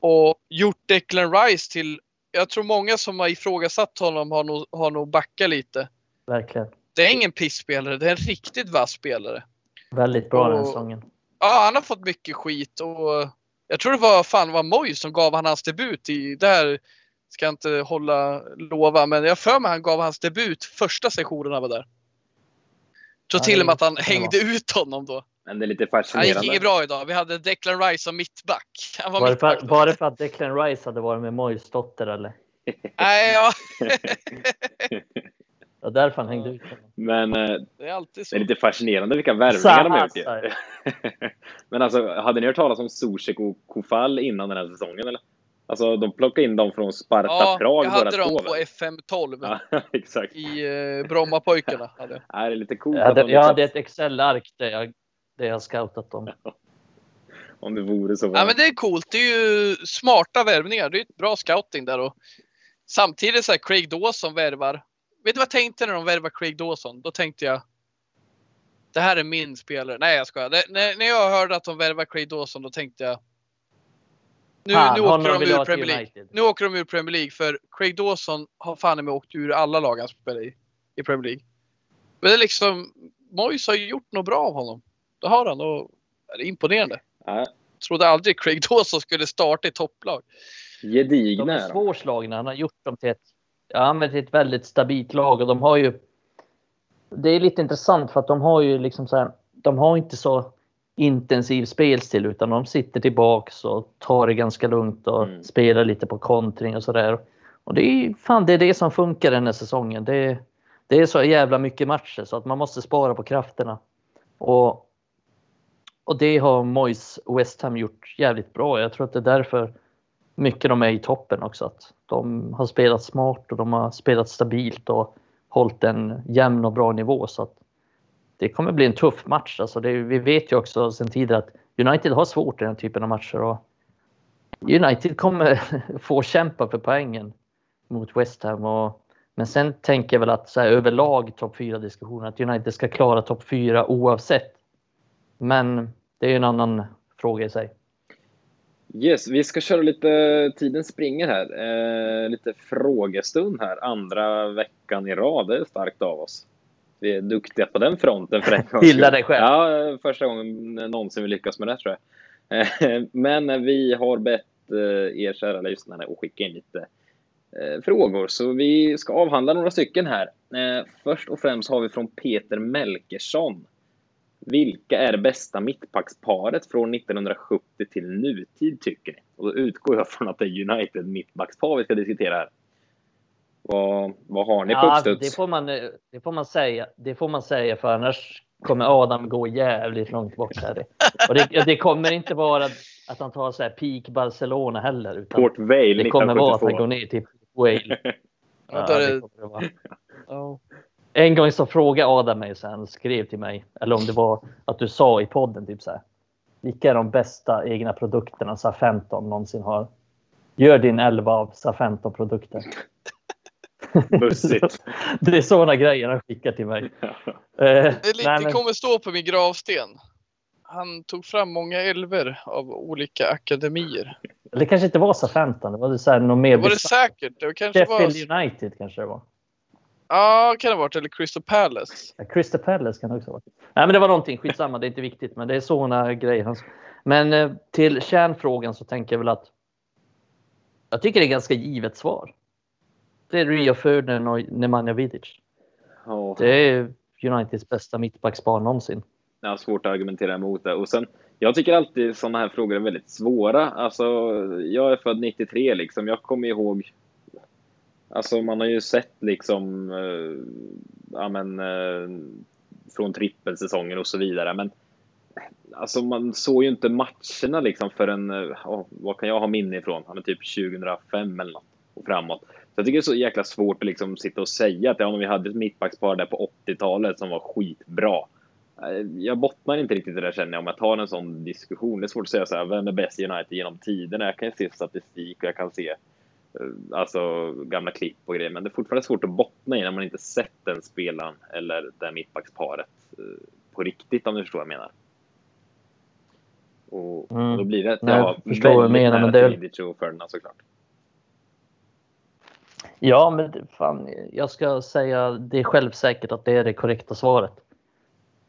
och gjort Declan Rice till, jag tror många som har ifrågasatt honom har nog, har nog backat lite. Verkligen. Det är ingen pissspelare, det är en riktigt vass spelare. Väldigt bra den Och- säsongen. Ja, han har fått mycket skit och jag tror det var fan var Moyes som gav han hans debut i, det här ska jag inte hålla lova, men jag för mig han gav hans debut första sessionen han var där. Jag tror till och med att han hängde ut honom då. Men det är lite Han gick fascinerande. inget bra idag. Vi hade Declan Rice som mittback. Han var Var det, mittback för, då. var det för att Declan Rice hade varit med Moyes dotter eller? Nej, ja. Det var därför han hängde ut honom. Men eh, Det är alltid det så. är lite fascinerande vilka värvningar de har gjort. Men alltså, hade ni hört talas om Zuzek och Kofall innan den här säsongen eller? Alltså, de plockade in dem från Sparta Ja, Prag jag hade dem på väl? FM12 Ja, exakt. i eh, Brommapojkarna. Hade. jag. Ja, det är lite coolt Jag hade, de jag hade ett Excel-ark där jag, där jag scoutat dem. Om det vore så. Ja, men det är coolt. Det är ju smarta värvningar. Det är ett bra scouting där. Och samtidigt så här Craig Dawson värvar. Vet du vad jag tänkte när de värvade Craig Dawson? Då tänkte jag. Det här är min spelare. Nej jag skojar. Det, när, när jag hörde att de värvade Craig Dawson då tänkte jag. Nu, Fan, nu åker de ur Premier League. United. Nu åker de ur Premier League för Craig Dawson har fan mig åkt ur alla lag han spelar i. I Premier League. Men det är liksom. Moyes har ju gjort något bra av honom. Det har han och det är imponerande. Ja, Trodde aldrig Craig Dawson skulle starta i topplag. De gedigna är är de. svårslagna. Han har gjort dem till ett, ja, men till ett väldigt stabilt lag och de har ju. Det är lite intressant för att de har ju liksom så här. De har inte så intensiv spelstil utan de sitter tillbaks och tar det ganska lugnt och Mm. spelar lite på kontring och sådär. Och det är fan det är det som funkar den här säsongen. Det, det är så jävla mycket matcher så att man måste spara på krafterna. Och, och det har Moyes West Ham gjort jävligt bra. Jag tror att det är därför mycket de är i toppen också. Att de har spelat smart och de har spelat stabilt och hållit en jämn och bra nivå. Så att det kommer bli en tuff match. Alltså det, vi vet ju också sedan tidigare att United har svårt i den typen av matcher. Och United kommer få kämpa för poängen mot West Ham. Och, men sen tänker jag väl att så här, överlag topp 4-diskussionen att United ska klara topp 4 oavsett. Men det är ju en annan fråga i sig. Yes, vi ska köra lite, tiden springer här. Eh, lite frågestund här, andra veckan i rad. Det är starkt av oss. Vi är duktiga på den fronten för en skull. dig själv. Ja, första gången någonsin vi lyckas med det tror jag. Eh, Men vi har bett eh, er kära lyssnare att skicka in lite eh, frågor, så vi ska avhandla några stycken här. Eh, Först och främst har vi från Peter Melkersson. Vilka är det bästa mittbacksparet från 1970 till nutid tycker ni? Och då utgår jag från att det är United mittbackspar vi ska diskutera här. Vad, vad har ni på Ja, uppstuds? det får, man, det får man säga. Det får man säga för annars kommer Adam gå jävligt långt bort här. Och det, det kommer inte vara att han tar så här peak Barcelona heller. Utan Port Vale det kommer vara att han 1972. går ner till Wale. Ja, det det- kommer det vara. Ja. En gång så frågade Adam mig, så han skrev till mig, eller om det var att du sa i podden, typ så här. Vilka är de bästa egna produkterna SA 15 någonsin har? Gör din 11 av SA 15 produkter. Bussigt. det är sådana grejer han skickar till mig. Eh, Det, lite, nej, det men- kommer stå på min gravsten. Han tog fram många älver av olika akademier. Det kanske inte var SA 15, det var så här, något mer Det var det säkert. Det kanske var... Sheffield United kanske det var. Ja, kan det ha varit. Eller Crystal Palace. Ja, Crystal Palace kan det också vara. Nej, men det var någonting. Skitsamma, det är inte viktigt. Men det är såna grejer. Men eh, till kärnfrågan så tänker jag väl att jag tycker det är ganska givet svar. Det är Rio Ferdinand och Nemanja Vidic. Ja. Det är Uniteds bästa mittbackspar någonsin. Jag har svårt att argumentera emot det. Och sen, jag tycker alltid sådana här frågor är väldigt svåra. Alltså, jag är född 93 liksom. Jag kommer ihåg Alltså man har ju sett liksom, eh, ja men, eh, från trippelsäsongen och så vidare. Men alltså man såg ju inte matcherna liksom förrän, oh, vad kan jag ha minne ifrån? Ja, men typ 2005 eller något och framåt. Så jag tycker det är så jäkla svårt att liksom sitta och säga att ja, men vi hade ett mittbackspar där på 80-talet som var skitbra. Eh, jag bottnar inte riktigt i det där känner jag om jag tar en sån diskussion. Det är svårt att säga så här, vem är bäst i United genom tiderna? Jag kan ju se statistik och jag kan se alltså gamla klipp och grejer. Men det är fortfarande svårt att bottna i när man inte sett den spelaren eller det mittbacksparet på riktigt om du förstår vad jag menar. Och, mm. och då blir det att jag Nej, förstår vad du menar, men det är... och Ferdinand såklart. Ja, men fan, jag ska säga det är självsäkert att det är det korrekta svaret.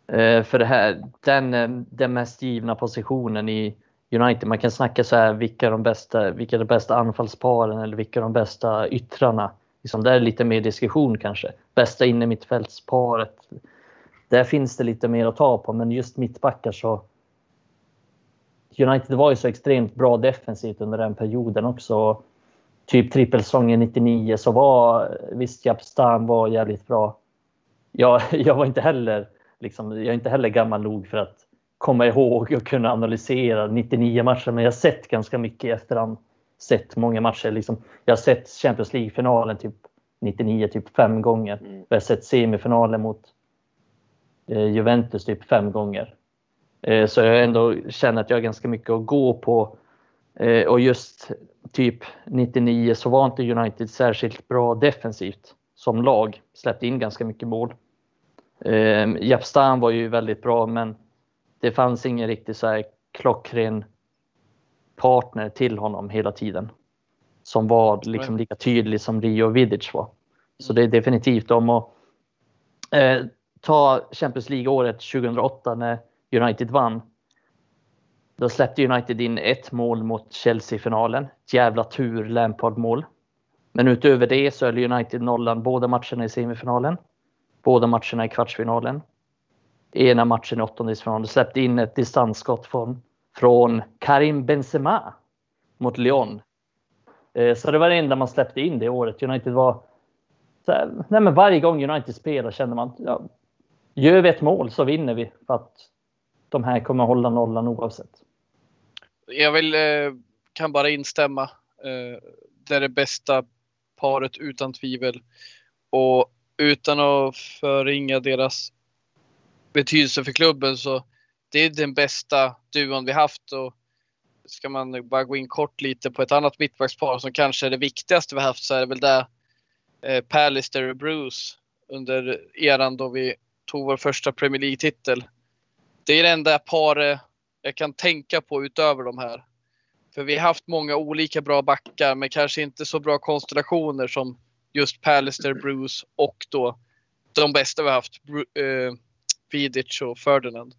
Eh, för det här, den, den mest givna positionen i United. Man kan snacka så här, vilka är de bästa, vilka är de bästa anfallsparen eller vilka är de bästa yttrarna? Liksom, där är lite mer diskussion kanske. Bästa inne mittfältsparet. Där finns det lite mer att ta på, men just mittbackar så United var ju så extremt bra defensivt under den perioden också. Typ trippelsäsongen 99 så var visst Japstam var jävligt bra. Jag, jag var inte heller liksom, jag är inte heller gammal nog för att komma ihåg och kunna analysera 99 matcher, men jag har sett ganska mycket i efterhand. Sett många matcher. Liksom. Jag har sett Champions League-finalen typ 99 typ fem gånger. Mm. Jag har sett semifinalen mot eh, Juventus typ fem gånger. Eh, så jag ändå känner att jag har ganska mycket att gå på. Eh, och just typ 99 så var inte United särskilt bra defensivt som lag. Släppte in ganska mycket mål. Eh, Japstan var ju väldigt bra, men det fanns ingen riktigt så här klockren partner till honom hela tiden. Som var liksom lika tydlig som Rio Vidic var. Så det är definitivt om att eh, ta Champions League-året 2008 när United vann. Då släppte United in ett mål mot Chelsea-finalen. Jävla tur Lampard-mål. Men utöver det så är United nollan båda matcherna i semifinalen. Båda matcherna i kvartsfinalen ena matchen i åttondelsfinalen. Släppte in ett distansskott från, från Karim Benzema mot Lyon. Eh, så det var det enda man släppte in det året. United var... Här, nej men varje gång United spelar känner man ja, gör vi ett mål så vinner vi. För att de här kommer hålla nollan oavsett. Jag vill, eh, kan bara instämma. Eh, det är det bästa paret utan tvivel. Och utan att förringa deras betydelse för klubben så det är den bästa duon vi haft. Och ska man bara gå in kort lite på ett annat mittbackspar som kanske är det viktigaste vi haft så är det väl det eh, Pallister och Bruce under eran då vi tog vår första Premier League-titel. Det är det enda paret eh, jag kan tänka på utöver de här. För vi har haft många olika bra backar men kanske inte så bra konstellationer som just Pallister, Bruce och då de bästa vi har haft. Eh, Eh, Vidic och Ferdinand.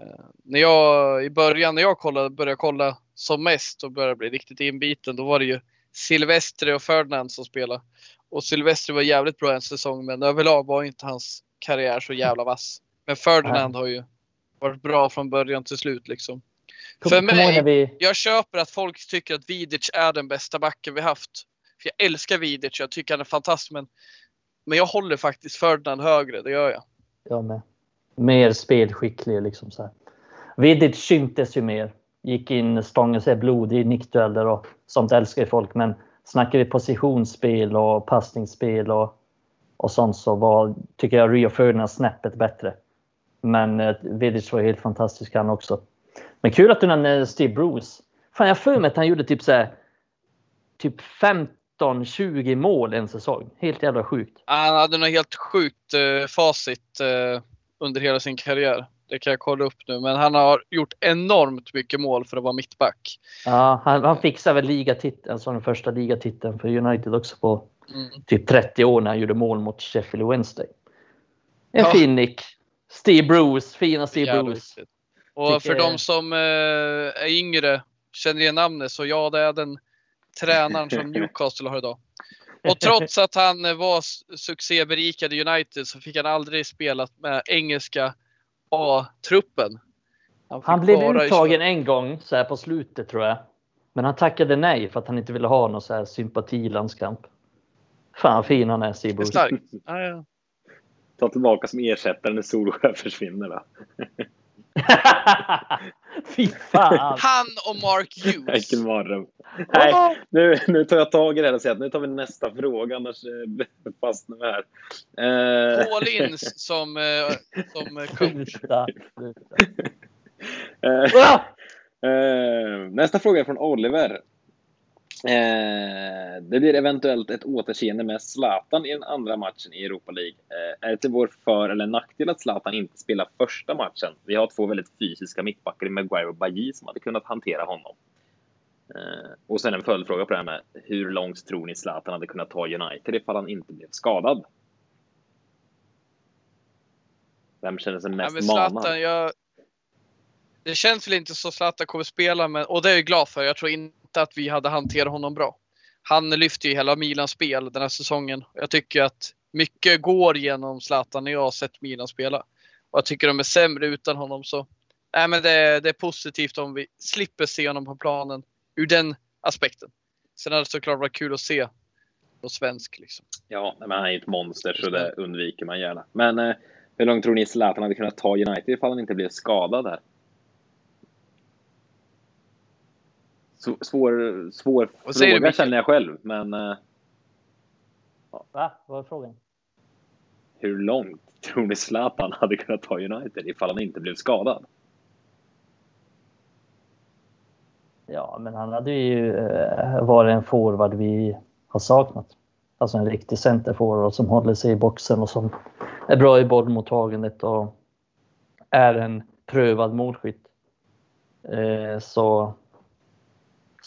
Uh, när jag i början när jag kollade, började kolla som mest och började bli riktigt inbiten, då var det ju Silvestre och Ferdinand som spelade. Och Silvestre var jävligt bra en säsong, men överlag var inte hans karriär så jävla vass. Men Ferdinand har ju varit bra från början till slut liksom. Kom, För mig, vi... jag köper att folk tycker att Vidic är den bästa backen vi haft. För jag älskar Vidic, jag tycker han är fantastisk, men, men jag håller faktiskt Ferdinand högre, det gör jag. Jag med mer spelskicklig. Liksom så här. Vidic syntes ju mer. Gick in, stångade sig blod i nickdueller och sånt älskar ju folk. Men snackar vi positionsspel och passningsspel och, och sånt så var, tycker jag Rio Ferdinand snäppet bättre. Men eh, Vidic var helt fantastisk han också. Men kul att du nämnde Steve Bruce. Fan, jag för mig att han gjorde typ så här, typ 15-20 mål en säsong. Helt jävla sjukt. Han hade något helt sjukt eh, facit. Eh, under hela sin karriär. Det kan jag kolla upp nu, men han har gjort enormt mycket mål för att vara mittback. Ja, han, han fixade väl ligatiteln, alltså den första ligatiteln för United också på mm. typ 30 år när han gjorde mål mot Sheffield Wednesday. En ja. fin nick. Steve Bruce, fina Steve Bruce. Riktigt. Och för de som eh, är yngre, känner igen namnet, så ja, det är den tränaren som Newcastle har idag. Och trots att han eh, var succéberikad i United så fick han aldrig spela med engelska A-truppen. fick Han blev uttagen en gång så här på slutet tror jag. Men han tackade nej för att han inte ville ha någon så här sympatilandskamp. Fan fin han är Seabury. starkt. Ja, ja. Ta tillbaka som ersättare när Solskjaer försvinner då. Fy fan! Han och Mark Hughes. Vilken mardröm. Nej, nu, nu tar jag tag i det här och säger att nu tar vi nästa fråga, annars eh, fastnar vi här. Eh, Paul Ince som, eh, som coach. Sluta, sluta. eh, Ah! Eh, nästa fråga är från Oliver. Eh, det blir eventuellt ett återseende med Zlatan i den andra matchen i Europa League. Eh, är det till vår för eller nackdel att Zlatan inte spelar första matchen? Vi har två väldigt fysiska mittbackar i Maguire och Bajy som hade kunnat hantera honom. Eh, och sen en följdfråga på det här med hur långt tror ni Zlatan hade kunnat ta United ifall han inte blev skadad? Vem känner sig Ja, mest manad? Zlatan, jag... Det känns väl inte så Zlatan kommer spela, men, och det är jag glad för. Jag tror inte att vi hade hanterat honom bra. Han lyfter ju hela Milans spel den här säsongen. Jag tycker att mycket går genom Zlatan när jag har sett Milan spela. Och jag tycker de är sämre utan honom så. Nej, men det, är- det är positivt om vi slipper se honom på planen ur den aspekten. Sen hade det såklart varit kul att se på svensk liksom. Ja, men han är ju ett monster så det undviker man gärna. Men eh, hur långt tror ni Zlatan hade kunnat ta United ifall han inte blev skadad här? Så- Svår, svår Vad säger du, fråga Mikael? känner jag själv, men eh, Va? Vad var frågan? hur långt tror ni Zlatan hade kunnat ta United ifall han inte blev skadad? Ja, men han hade ju eh, varit en forward vi har saknat. Alltså en riktig centerforward som håller sig i boxen och som är bra i bollmottagandet och är en prövad målskytt. Eh, så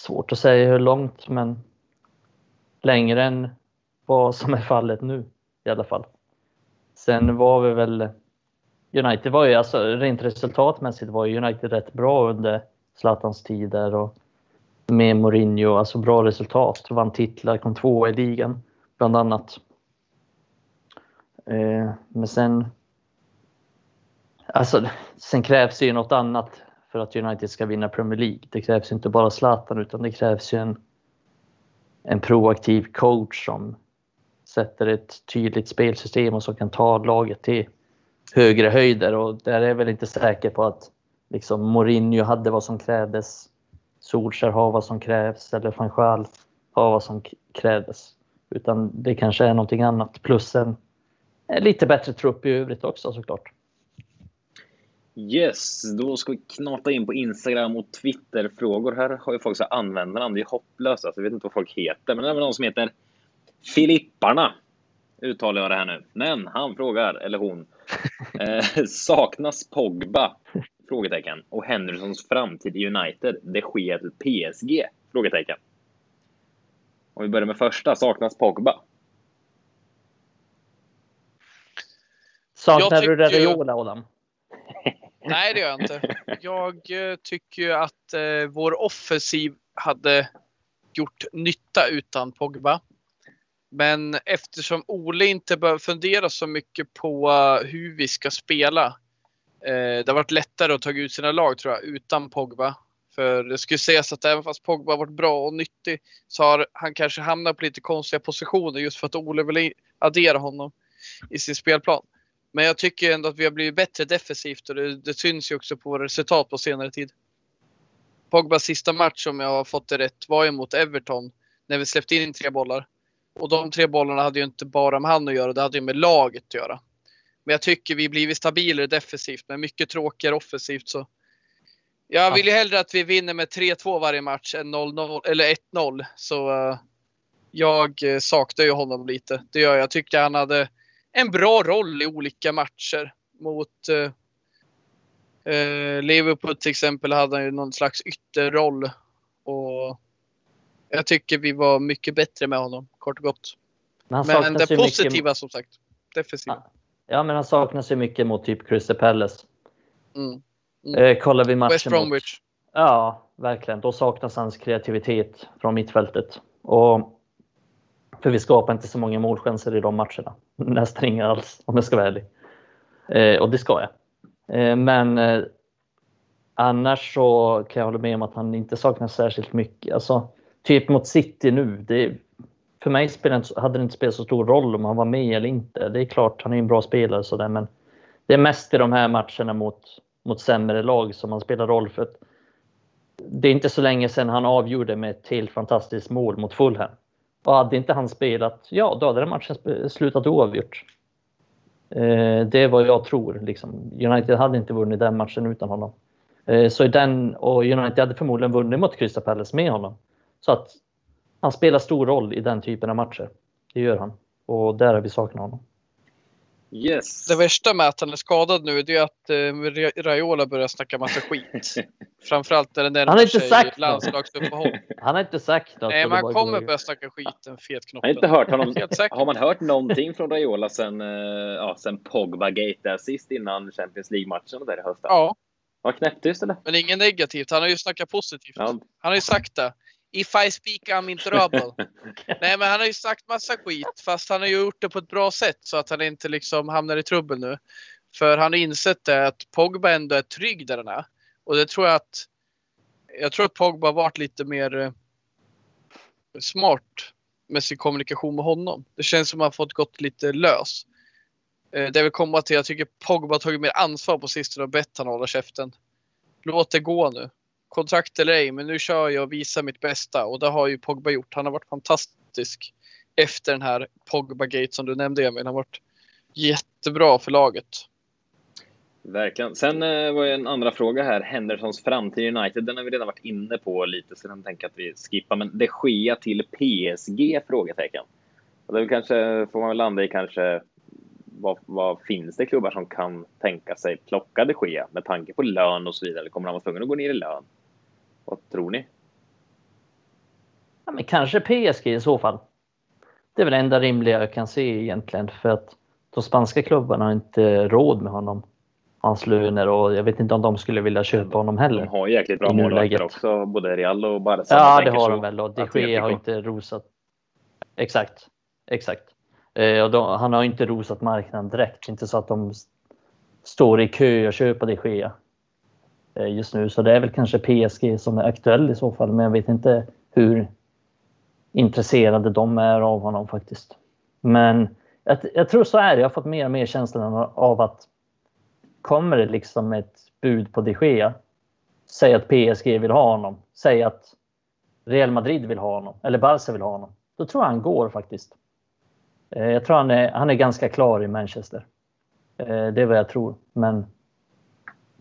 svårt att säga hur långt, men längre än vad som är fallet nu i alla fall. Sen var vi väl United var ju alltså rent resultatmässigt var ju United rätt bra under Zlatans tid där och med Mourinho, alltså bra resultat. Vann titlar, kom tvåa i ligan bland annat. Eh, men sen Alltså, sen krävs det ju något annat för att United ska vinna Premier League. Det krävs inte bara Zlatan utan det krävs ju en, en proaktiv coach som sätter ett tydligt spelsystem och som kan ta laget till högre höjder och där är jag väl inte säker på att liksom Mourinho hade vad som krävdes. Solskjaer har vad som krävs eller van Gaal har vad som krävdes. Utan det kanske är någonting annat plus en, en lite bättre trupp i övrigt också såklart. Yes, då ska vi knata in på Instagram och Twitter-frågor. Här har ju folk så här användarnamn, det är hopplöst. Alltså, jag vet inte vad folk heter, men det är väl någon som heter Filipparna. Uttalar jag det här nu. Men han frågar, eller hon, eh, saknas Pogba? Frågetecken. Och Hendersons framtid i United? Det sker till PSG? Frågetecken. Om vi börjar med första, saknas Pogba? Saknar du Raiola Adam? Nej, det gör jag inte. Jag eh, tycker ju att eh, vår offensiv hade gjort nytta utan Pogba. Men eftersom Ole inte behöver fundera så mycket på eh, hur vi ska spela. Eh, det har varit lättare att ta ut sina lag tror jag utan Pogba. För det skulle sägas att även fast Pogba har varit bra och nyttig så har han kanske hamnat på lite konstiga positioner just för att Ole vill addera honom i sin spelplan. Men jag tycker ändå att vi har blivit bättre defensivt och det, det syns ju också på våra resultat på senare tid. Pogbas sista match, om jag har fått det rätt, var ju mot Everton när vi släppte in tre bollar. Och de tre bollarna hade ju inte bara med han att göra, det hade ju med laget att göra. Men jag tycker vi blivit stabilare defensivt, men mycket tråkigare offensivt. Så jag vill ju hellre att vi vinner med 3-2 varje match än 0-0 eller 1-0. Så eh, jag eh, saknar ju honom lite. Det gör jag. Jag tyckte han hade en bra roll i olika matcher. Mot eh, eh, Liverpool till exempel hade han ju någon slags ytterroll. Och jag tycker vi var mycket bättre med honom, kort och gott. Men, Men det ju mycket- positiva som sagt. Defensiva. Ja, men han saknas ju mycket mot typ Crystal Palace. Mm. Eh, kollar vi matchen West Bromwich. Mot, ja, verkligen. Då saknas hans kreativitet från mittfältet. Och för vi skapar inte så många målchanser i de matcherna. Nästan inga alls om jag ska vara ärlig. Eh, och det ska jag. Eh, men eh, annars så kan jag hålla med om att han inte saknar särskilt mycket. Alltså, typ mot City nu. Det, för mig hade det inte spelat så stor roll om han var med eller inte. Det är klart, han är en bra spelare så där, men det är mest i de här matcherna mot, mot sämre lag som han spelar roll. för att Det är inte så länge sedan han avgjorde med ett helt fantastiskt mål mot Fulham. Och hade inte han spelat, ja då hade den matchen slutat oavgjort. Eh, det är vad jag tror. Liksom. United hade inte vunnit den matchen utan honom. Eh, så i den, och United hade förmodligen vunnit mot Crystal Palace med honom. Så att han spelar stor roll i den typen av matcher. Det gör han. Och där har vi saknat honom. Yes. Det värsta med att han är skadad nu det är att eh, Raiola börjar snacka massa skit. Framförallt när det närmar Han har inte sig sagt landslagsuppehåll. Han har inte sagt något. Nej, men det han kommer börja snacka skit, en fet knopp. Jag har inte hört honom. Har man hört någonting från Raiola sen, eh, ja, sen Pogba-gate där sist innan Champions League-matchen där i höstas? Ja, Var knäpptyst eller? men inget negativt. Han har ju snackat positivt. Ja, Han har ju sagt det. If I speak I'm in trouble. Nej, men han har ju sagt massa skit, fast han har ju gjort det på ett bra sätt så att han inte liksom hamnar i trubbel nu. För han har insett det att Pogba ändå är trygg där han är. Och det tror jag att jag tror att Pogba har varit lite mer eh, smart med sin kommunikation med honom. Det känns som att han fått gått lite lös. Eh, Det vill komma till, jag tycker Pogba har tagit mer ansvar på sistone och bett han hålla käften. Låt det gå nu. Kontrakt eller ej, men nu kör jag och visar mitt bästa och det har ju Pogba gjort. Han har varit fantastisk efter den här Pogba-gate som du nämnde Emil. Han har varit jättebra för laget. verkligen. Sen eh, var det en andra fråga här. Hendersons framtid i United. Den har vi redan varit inne på lite, så den tänker jag att vi skippar. Men det sker till PSG? Frågetecken. Och det kanske, får man väl landa i kanske, vad, vad finns det klubbar som kan tänka sig plocka det Gea med tanke på lön och så vidare? Eller kommer han vara tvungen att gå ner i lön? Vad tror ni? Ja, men kanske PSG i så fall. Det är väl det enda rimliga jag kan se egentligen för att de spanska klubbarna har inte råd med honom. Hans löner och jag vet inte om de skulle vilja köpa honom De heller. har ju jäkligt bra målvakter också, både Real och Barca. Ja, det har de väl och de. Gea har inte rosat. Exakt, exakt. Eh, och de, han har inte rosat marknaden direkt. Inte så att de står i kö och köper de Gea Eh, just nu. Så det är väl kanske PSG som är aktuell i så fall. Men jag vet inte hur intresserade de är av honom faktiskt. Men jag, jag tror så är det. Jag har fått mer och mer känslan av att kommer det liksom ett bud på de Gea Säg att PSG vill ha honom. Säg att Real Madrid vill ha honom. Eller Barca vill ha honom. Då tror jag han går faktiskt. Eh, jag tror han är, han är ganska klar i Manchester. Eh, det är vad jag tror. Men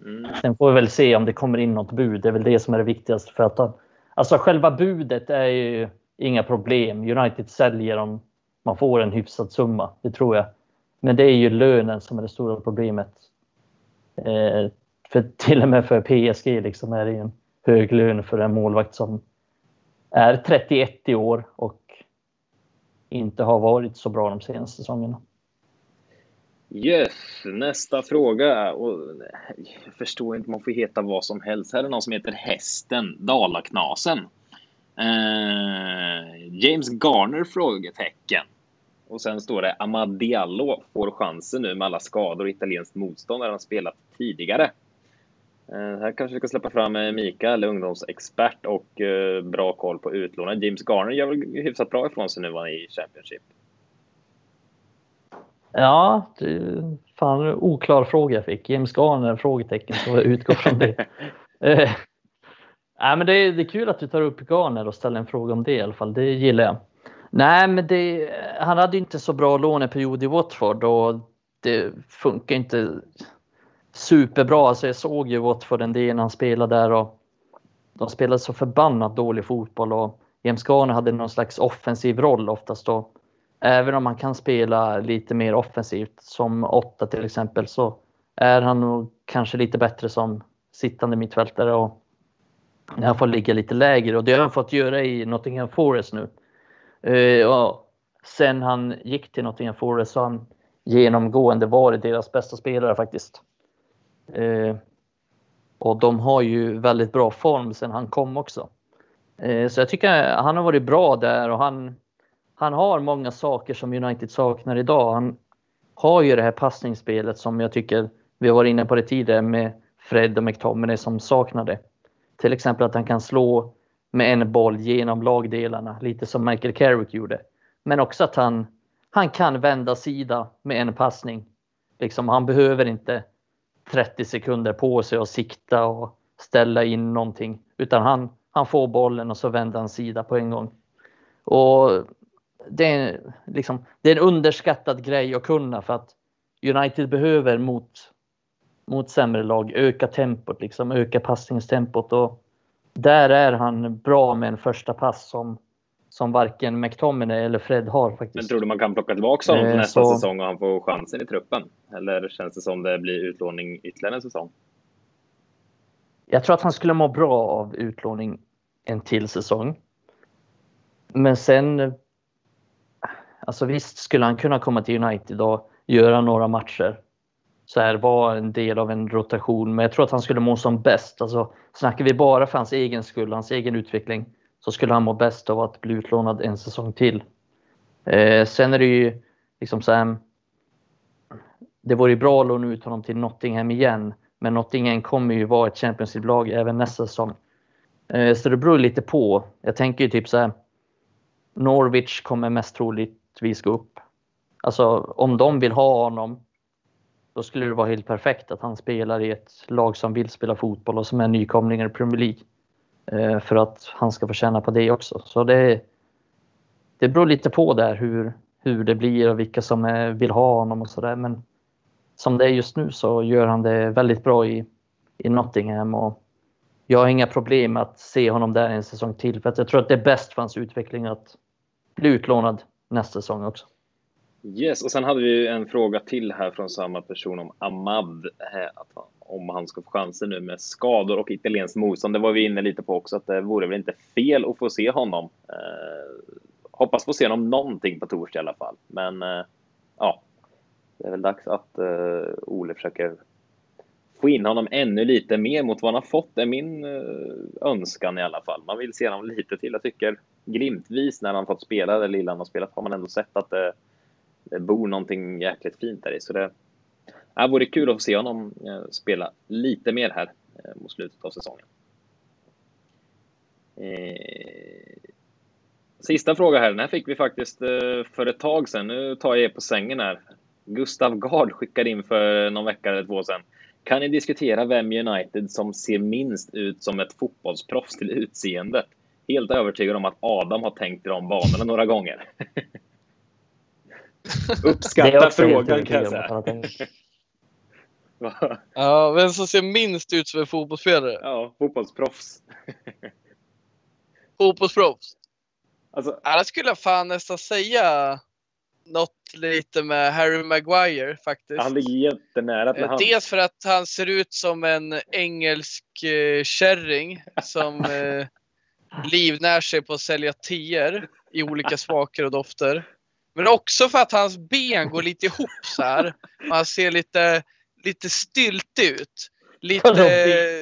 Mm. sen får vi väl se om det kommer in något bud. Det är väl det som är det viktigaste. För att alltså själva budet är ju inga problem. United säljer om man får en hyfsad summa. Det tror jag. Men det är ju lönen som är det stora problemet. Eh, för till och med för PSG liksom är det en hög lön för en målvakt som är 31 i år och inte har varit så bra de senaste säsongerna. Yes, nästa fråga. Och jag förstår inte, man får heta vad som helst. Här är någon som heter Hästen, Dalaknasen. Eh, James Garner? Frågetecken. Och sen står det Amad Diallo får chansen nu med alla skador och italienskt motstånd när han spelat tidigare. Eh, här kanske vi ska släppa fram eh, Mikael, ungdomsexpert och eh, bra koll på utlånade. James Garner gör väl hyfsat bra ifrån sig nu var han i Championship. Ja, fan oklar fråga jag fick. James Garner? Frågetecken, så jag utgår från det. Eh, nej, men det, är, det är kul att du tar upp Garner och ställer en fråga om det i alla fall. Det gillar jag. Nej, men det, han hade inte så bra låneperiod i Watford och det funkar inte superbra. Alltså jag såg ju Watford en del när han spelade där och de spelade så förbannat dålig fotboll och James Garner hade någon slags offensiv roll oftast då. Även om han kan spela lite mer offensivt som åtta till exempel så är han nog kanske lite bättre som sittande mittfältare och han får ligga lite lägre och det har han fått göra i Nottingham Forest nu. Eh, och sen han gick till Nottingham Forest så har han genomgående varit deras bästa spelare faktiskt. Eh, och de har ju väldigt bra form sen han kom också. Eh, så jag tycker han har varit bra där och han, han har många saker som United saknar idag. Han har ju det här passningsspelet som jag tycker vi har varit inne på det tidigare med Fred och McTominay som saknade. Till exempel att han kan slå med en boll genom lagdelarna, lite som Michael Carrick gjorde. Men också att han, han kan vända sida med en passning. Liksom, han behöver inte 30 sekunder på sig och sikta och ställa in någonting, utan han, han får bollen och så vänder han sida på en gång. Och det är, liksom, det är en underskattad grej att kunna för att United behöver mot, mot sämre lag öka tempot, liksom, öka passningstempot. Och där är han bra med en första pass som, som varken McTominay eller Fred har faktiskt. Men tror du man kan plocka tillbaka honom Eh, nästa så- säsong och han får chansen i truppen? Eller känns det som det blir utlåning ytterligare en säsong? Jag tror att han skulle må bra av utlåning en till säsong. Men sen, alltså visst skulle han kunna komma till United och göra några matcher. Så här, vara en del av en rotation. Men jag tror att han skulle må som bäst. Alltså, snackar vi bara för hans egen skull, hans egen utveckling, så skulle han må bäst av att bli utlånad en säsong till. Eh, sen är det ju liksom så här, det vore ju bra att låna ut honom till Nottingham igen. Men Nottingham kommer ju vara ett Champions League-lag även nästa säsong. Eh, Så det beror lite på. Jag tänker ju typ så här. Norwich kommer mest troligt vi ska upp. Alltså om de vill ha honom. Då skulle det vara helt perfekt att han spelar i ett lag som vill spela fotboll och som är nykomlingar i Premier League. Eh, För att han ska få tjäna på det också. Så det, det beror lite på där hur, hur det blir och vilka som är, vill ha honom och sådär. Men som det är just nu så gör han det väldigt bra i, i Nottingham. Och jag har inga problem med att se honom där en säsong till. För att jag tror att det är bäst för hans utveckling att bli utlånad nästa säsong också. Yes, och sen hade vi en fråga till här från samma person om Ahmad. Eh, om han ska få chansen nu med skador och italienskt motstånd. Det var vi inne lite på också, att det vore väl inte fel att få se honom. Eh, hoppas få se honom någonting på torsdag i alla fall. Men eh, ja, det är väl dags att eh, Ole försöker få in honom ännu lite mer mot vad han har fått. Det är min eh, önskan i alla fall. Man vill se honom lite till. Jag tycker glimtvis när han fått spela det lilla han har spelat har man ändå sett att det, det bor någonting jäkligt fint där i. Så det det vore kul att få se honom eh, spela lite mer här eh, mot slutet av säsongen. Eh, sista fråga här. Den här fick vi faktiskt för ett tag sedan. Nu tar jag er på sängen här. Gustav Gard skickade in för någon vecka eller två sedan. Kan ni diskutera vem i United som ser minst ut som ett fotbollsproffs till utseendet? Helt övertygad om att Adam har tänkt i de banorna några gånger. Uppskatta frågan kan jag säga. Ja, vem som ser minst ut som en fotbollsspelare? Ja, fotbollsproffs. Fotbollsproffs. Alltså, Ja, det skulle jag fan nästan säga något lite med Harry Maguire faktiskt. han ligger jättenära till Eh, han. Dels för att han ser ut som en engelsk eh, kärring som eh, livnär sig på att sälja teer i olika smaker och dofter. Men också för att hans ben går lite ihop så här. Han ser lite, lite styltig ut. Lite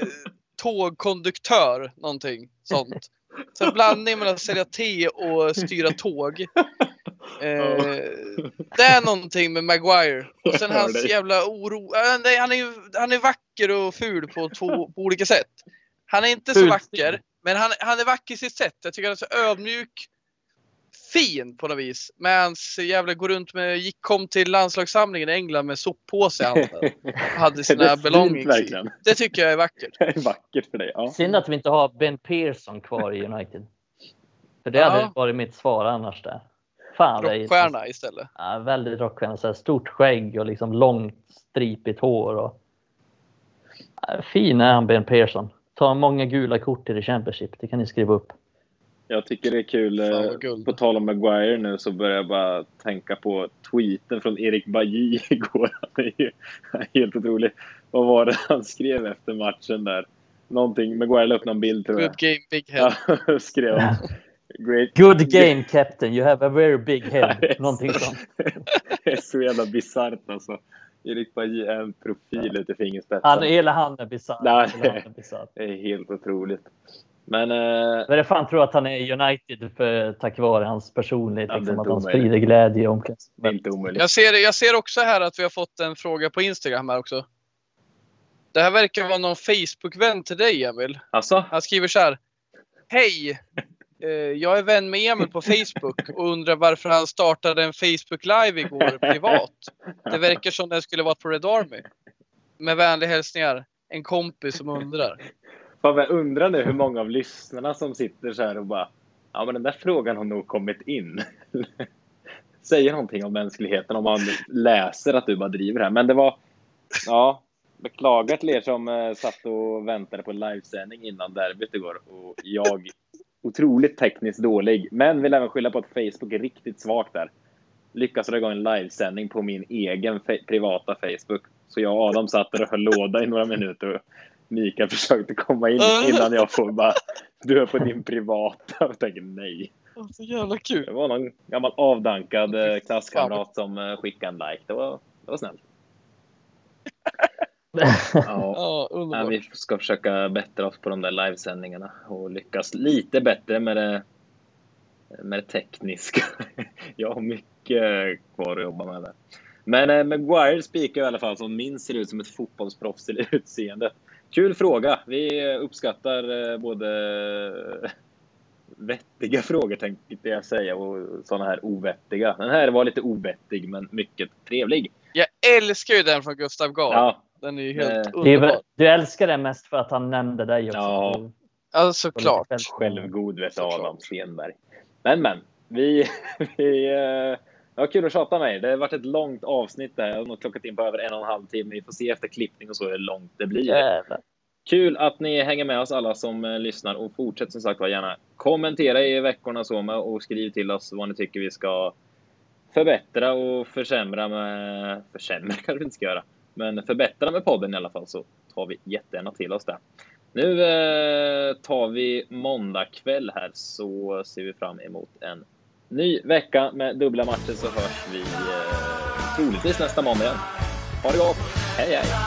eh, tågkonduktör, någonting sånt. Så en blandning mellan att sälja te och styra tåg. Eh, det är någonting med Maguire. Och sen hans jävla oro. nej, Han är, ju- han är vacker och ful på, två, på olika sätt. Han är inte så vacker. Men han, han är vacker i sitt sätt. Jag tycker han är så ödmjuk. Fin på något vis. Men jävla går runt med, gick, kom till landslagssamlingen i England med soppåse i handen. Hade sina belongings verkligen. Det tycker jag är vackert. Det är vackert för dig. Ja. Synd att vi inte har Ben Pearson kvar i United. För det Ja. hade varit mitt svar annars där. Fan, Rockstjärna istället. Ja, väldigt rockstjärna. Så här stort skägg och liksom långt stripigt hår. Och... Ja, fin är han Ben Pearson. Tar många gula kort i det Championship. Det kan ni skriva upp. Jag tycker det är kul. Fan, eh. På tal om Maguire nu så börjar jag bara tänka på tweeten från Erik Bajy igår. Han är ju han är helt otrolig. Vad var det han skrev efter matchen där? Någonting. Maguire la upp någon bild tror jag. Good game, big head. Ja, skrev han. Great. Good game captain, you have a very big head. Någonting sånt. Det är så jävla bisarrt alltså. Erik Bajy är en profil ute i fingerspetsen. Han, hela han är bisarr. Nej. Är. Det är helt otroligt. Men eh, Men det fan tror att han är United för, tack vare hans personlighet. Ja, Liksom, att han sprider glädje i omklädningsrummet. Jag ser, jag ser också här att vi har fått en fråga på Instagram här också. Det här verkar vara någon Facebook-vän till dig Emil. Alltså, Han skriver så här. Hej! Eh, jag är vän med Emil på Facebook och undrar varför han startade en Facebook Live igår privat. Det verkar som den skulle varit på Red Army. Med vänliga hälsningar. En kompis som undrar. fan, jag undrar nu hur många av lyssnarna som sitter så här och bara Ja, men den där frågan har nog kommit in. Säger någonting om mänskligheten om man läser att du bara driver här. Men det var, ja, beklagar till er som eh, satt och väntade på livesändning innan derbyt igår. Och jag, otroligt tekniskt dålig, men vill även skylla på att Facebook är riktigt svagt där. Lyckas dra igång en livesändning på min egen privata Facebook. Så jag och Adam satt där och höll låda i några minuter. Och Mikael försökte komma in innan jag får bara, du är på din privata. Och tänker nej. Så jävla kul. Det var någon gammal avdankad eh, klasskamrat som eh, skickade en like. Det var, det var snällt. Ja. Ja, Ja, underbart. vi ska försöka bättra oss på de där livesändningarna och lyckas lite bättre med det, med det tekniska. Jag har mycket kvar att jobba med där. Men eh, Maguire spikar i alla fall som minst ser ut som ett fotbollsproffs till utseendet. Kul fråga. Vi eh, uppskattar eh, både vettiga frågor tänkte jag säga och sådana här ovettiga. Den här var lite ovettig men mycket trevlig. Jag älskar ju den från Gustav Gard. Ja, Den är ju helt Eh, underbar. du älskar det mest för att han nämnde dig också. Ja. Alltså såklart. självgod vet du, Såklart. Adam Stenberg. Men men, vi, vi eh, det var kul att tjata med er. Det har varit ett långt avsnitt där. Jag har nog klockat in på över en och en halv timme. Vi får se efter klippning och så hur långt det blir. Jävlar. Kul att ni hänger med oss alla som eh, lyssnar och fortsätt som sagt var gärna kommentera i veckorna så med och skriv till oss vad ni tycker vi ska förbättra och försämra med... Försämra kanske vi inte ska göra. Men förbättra med podden i alla fall så tar vi jättegärna till oss det. Nu eh, tar vi måndag kväll här så ser vi fram emot en ny vecka med dubbla matcher så hörs vi eh, troligtvis nästa måndag igen. Ha det gott! Hej hej!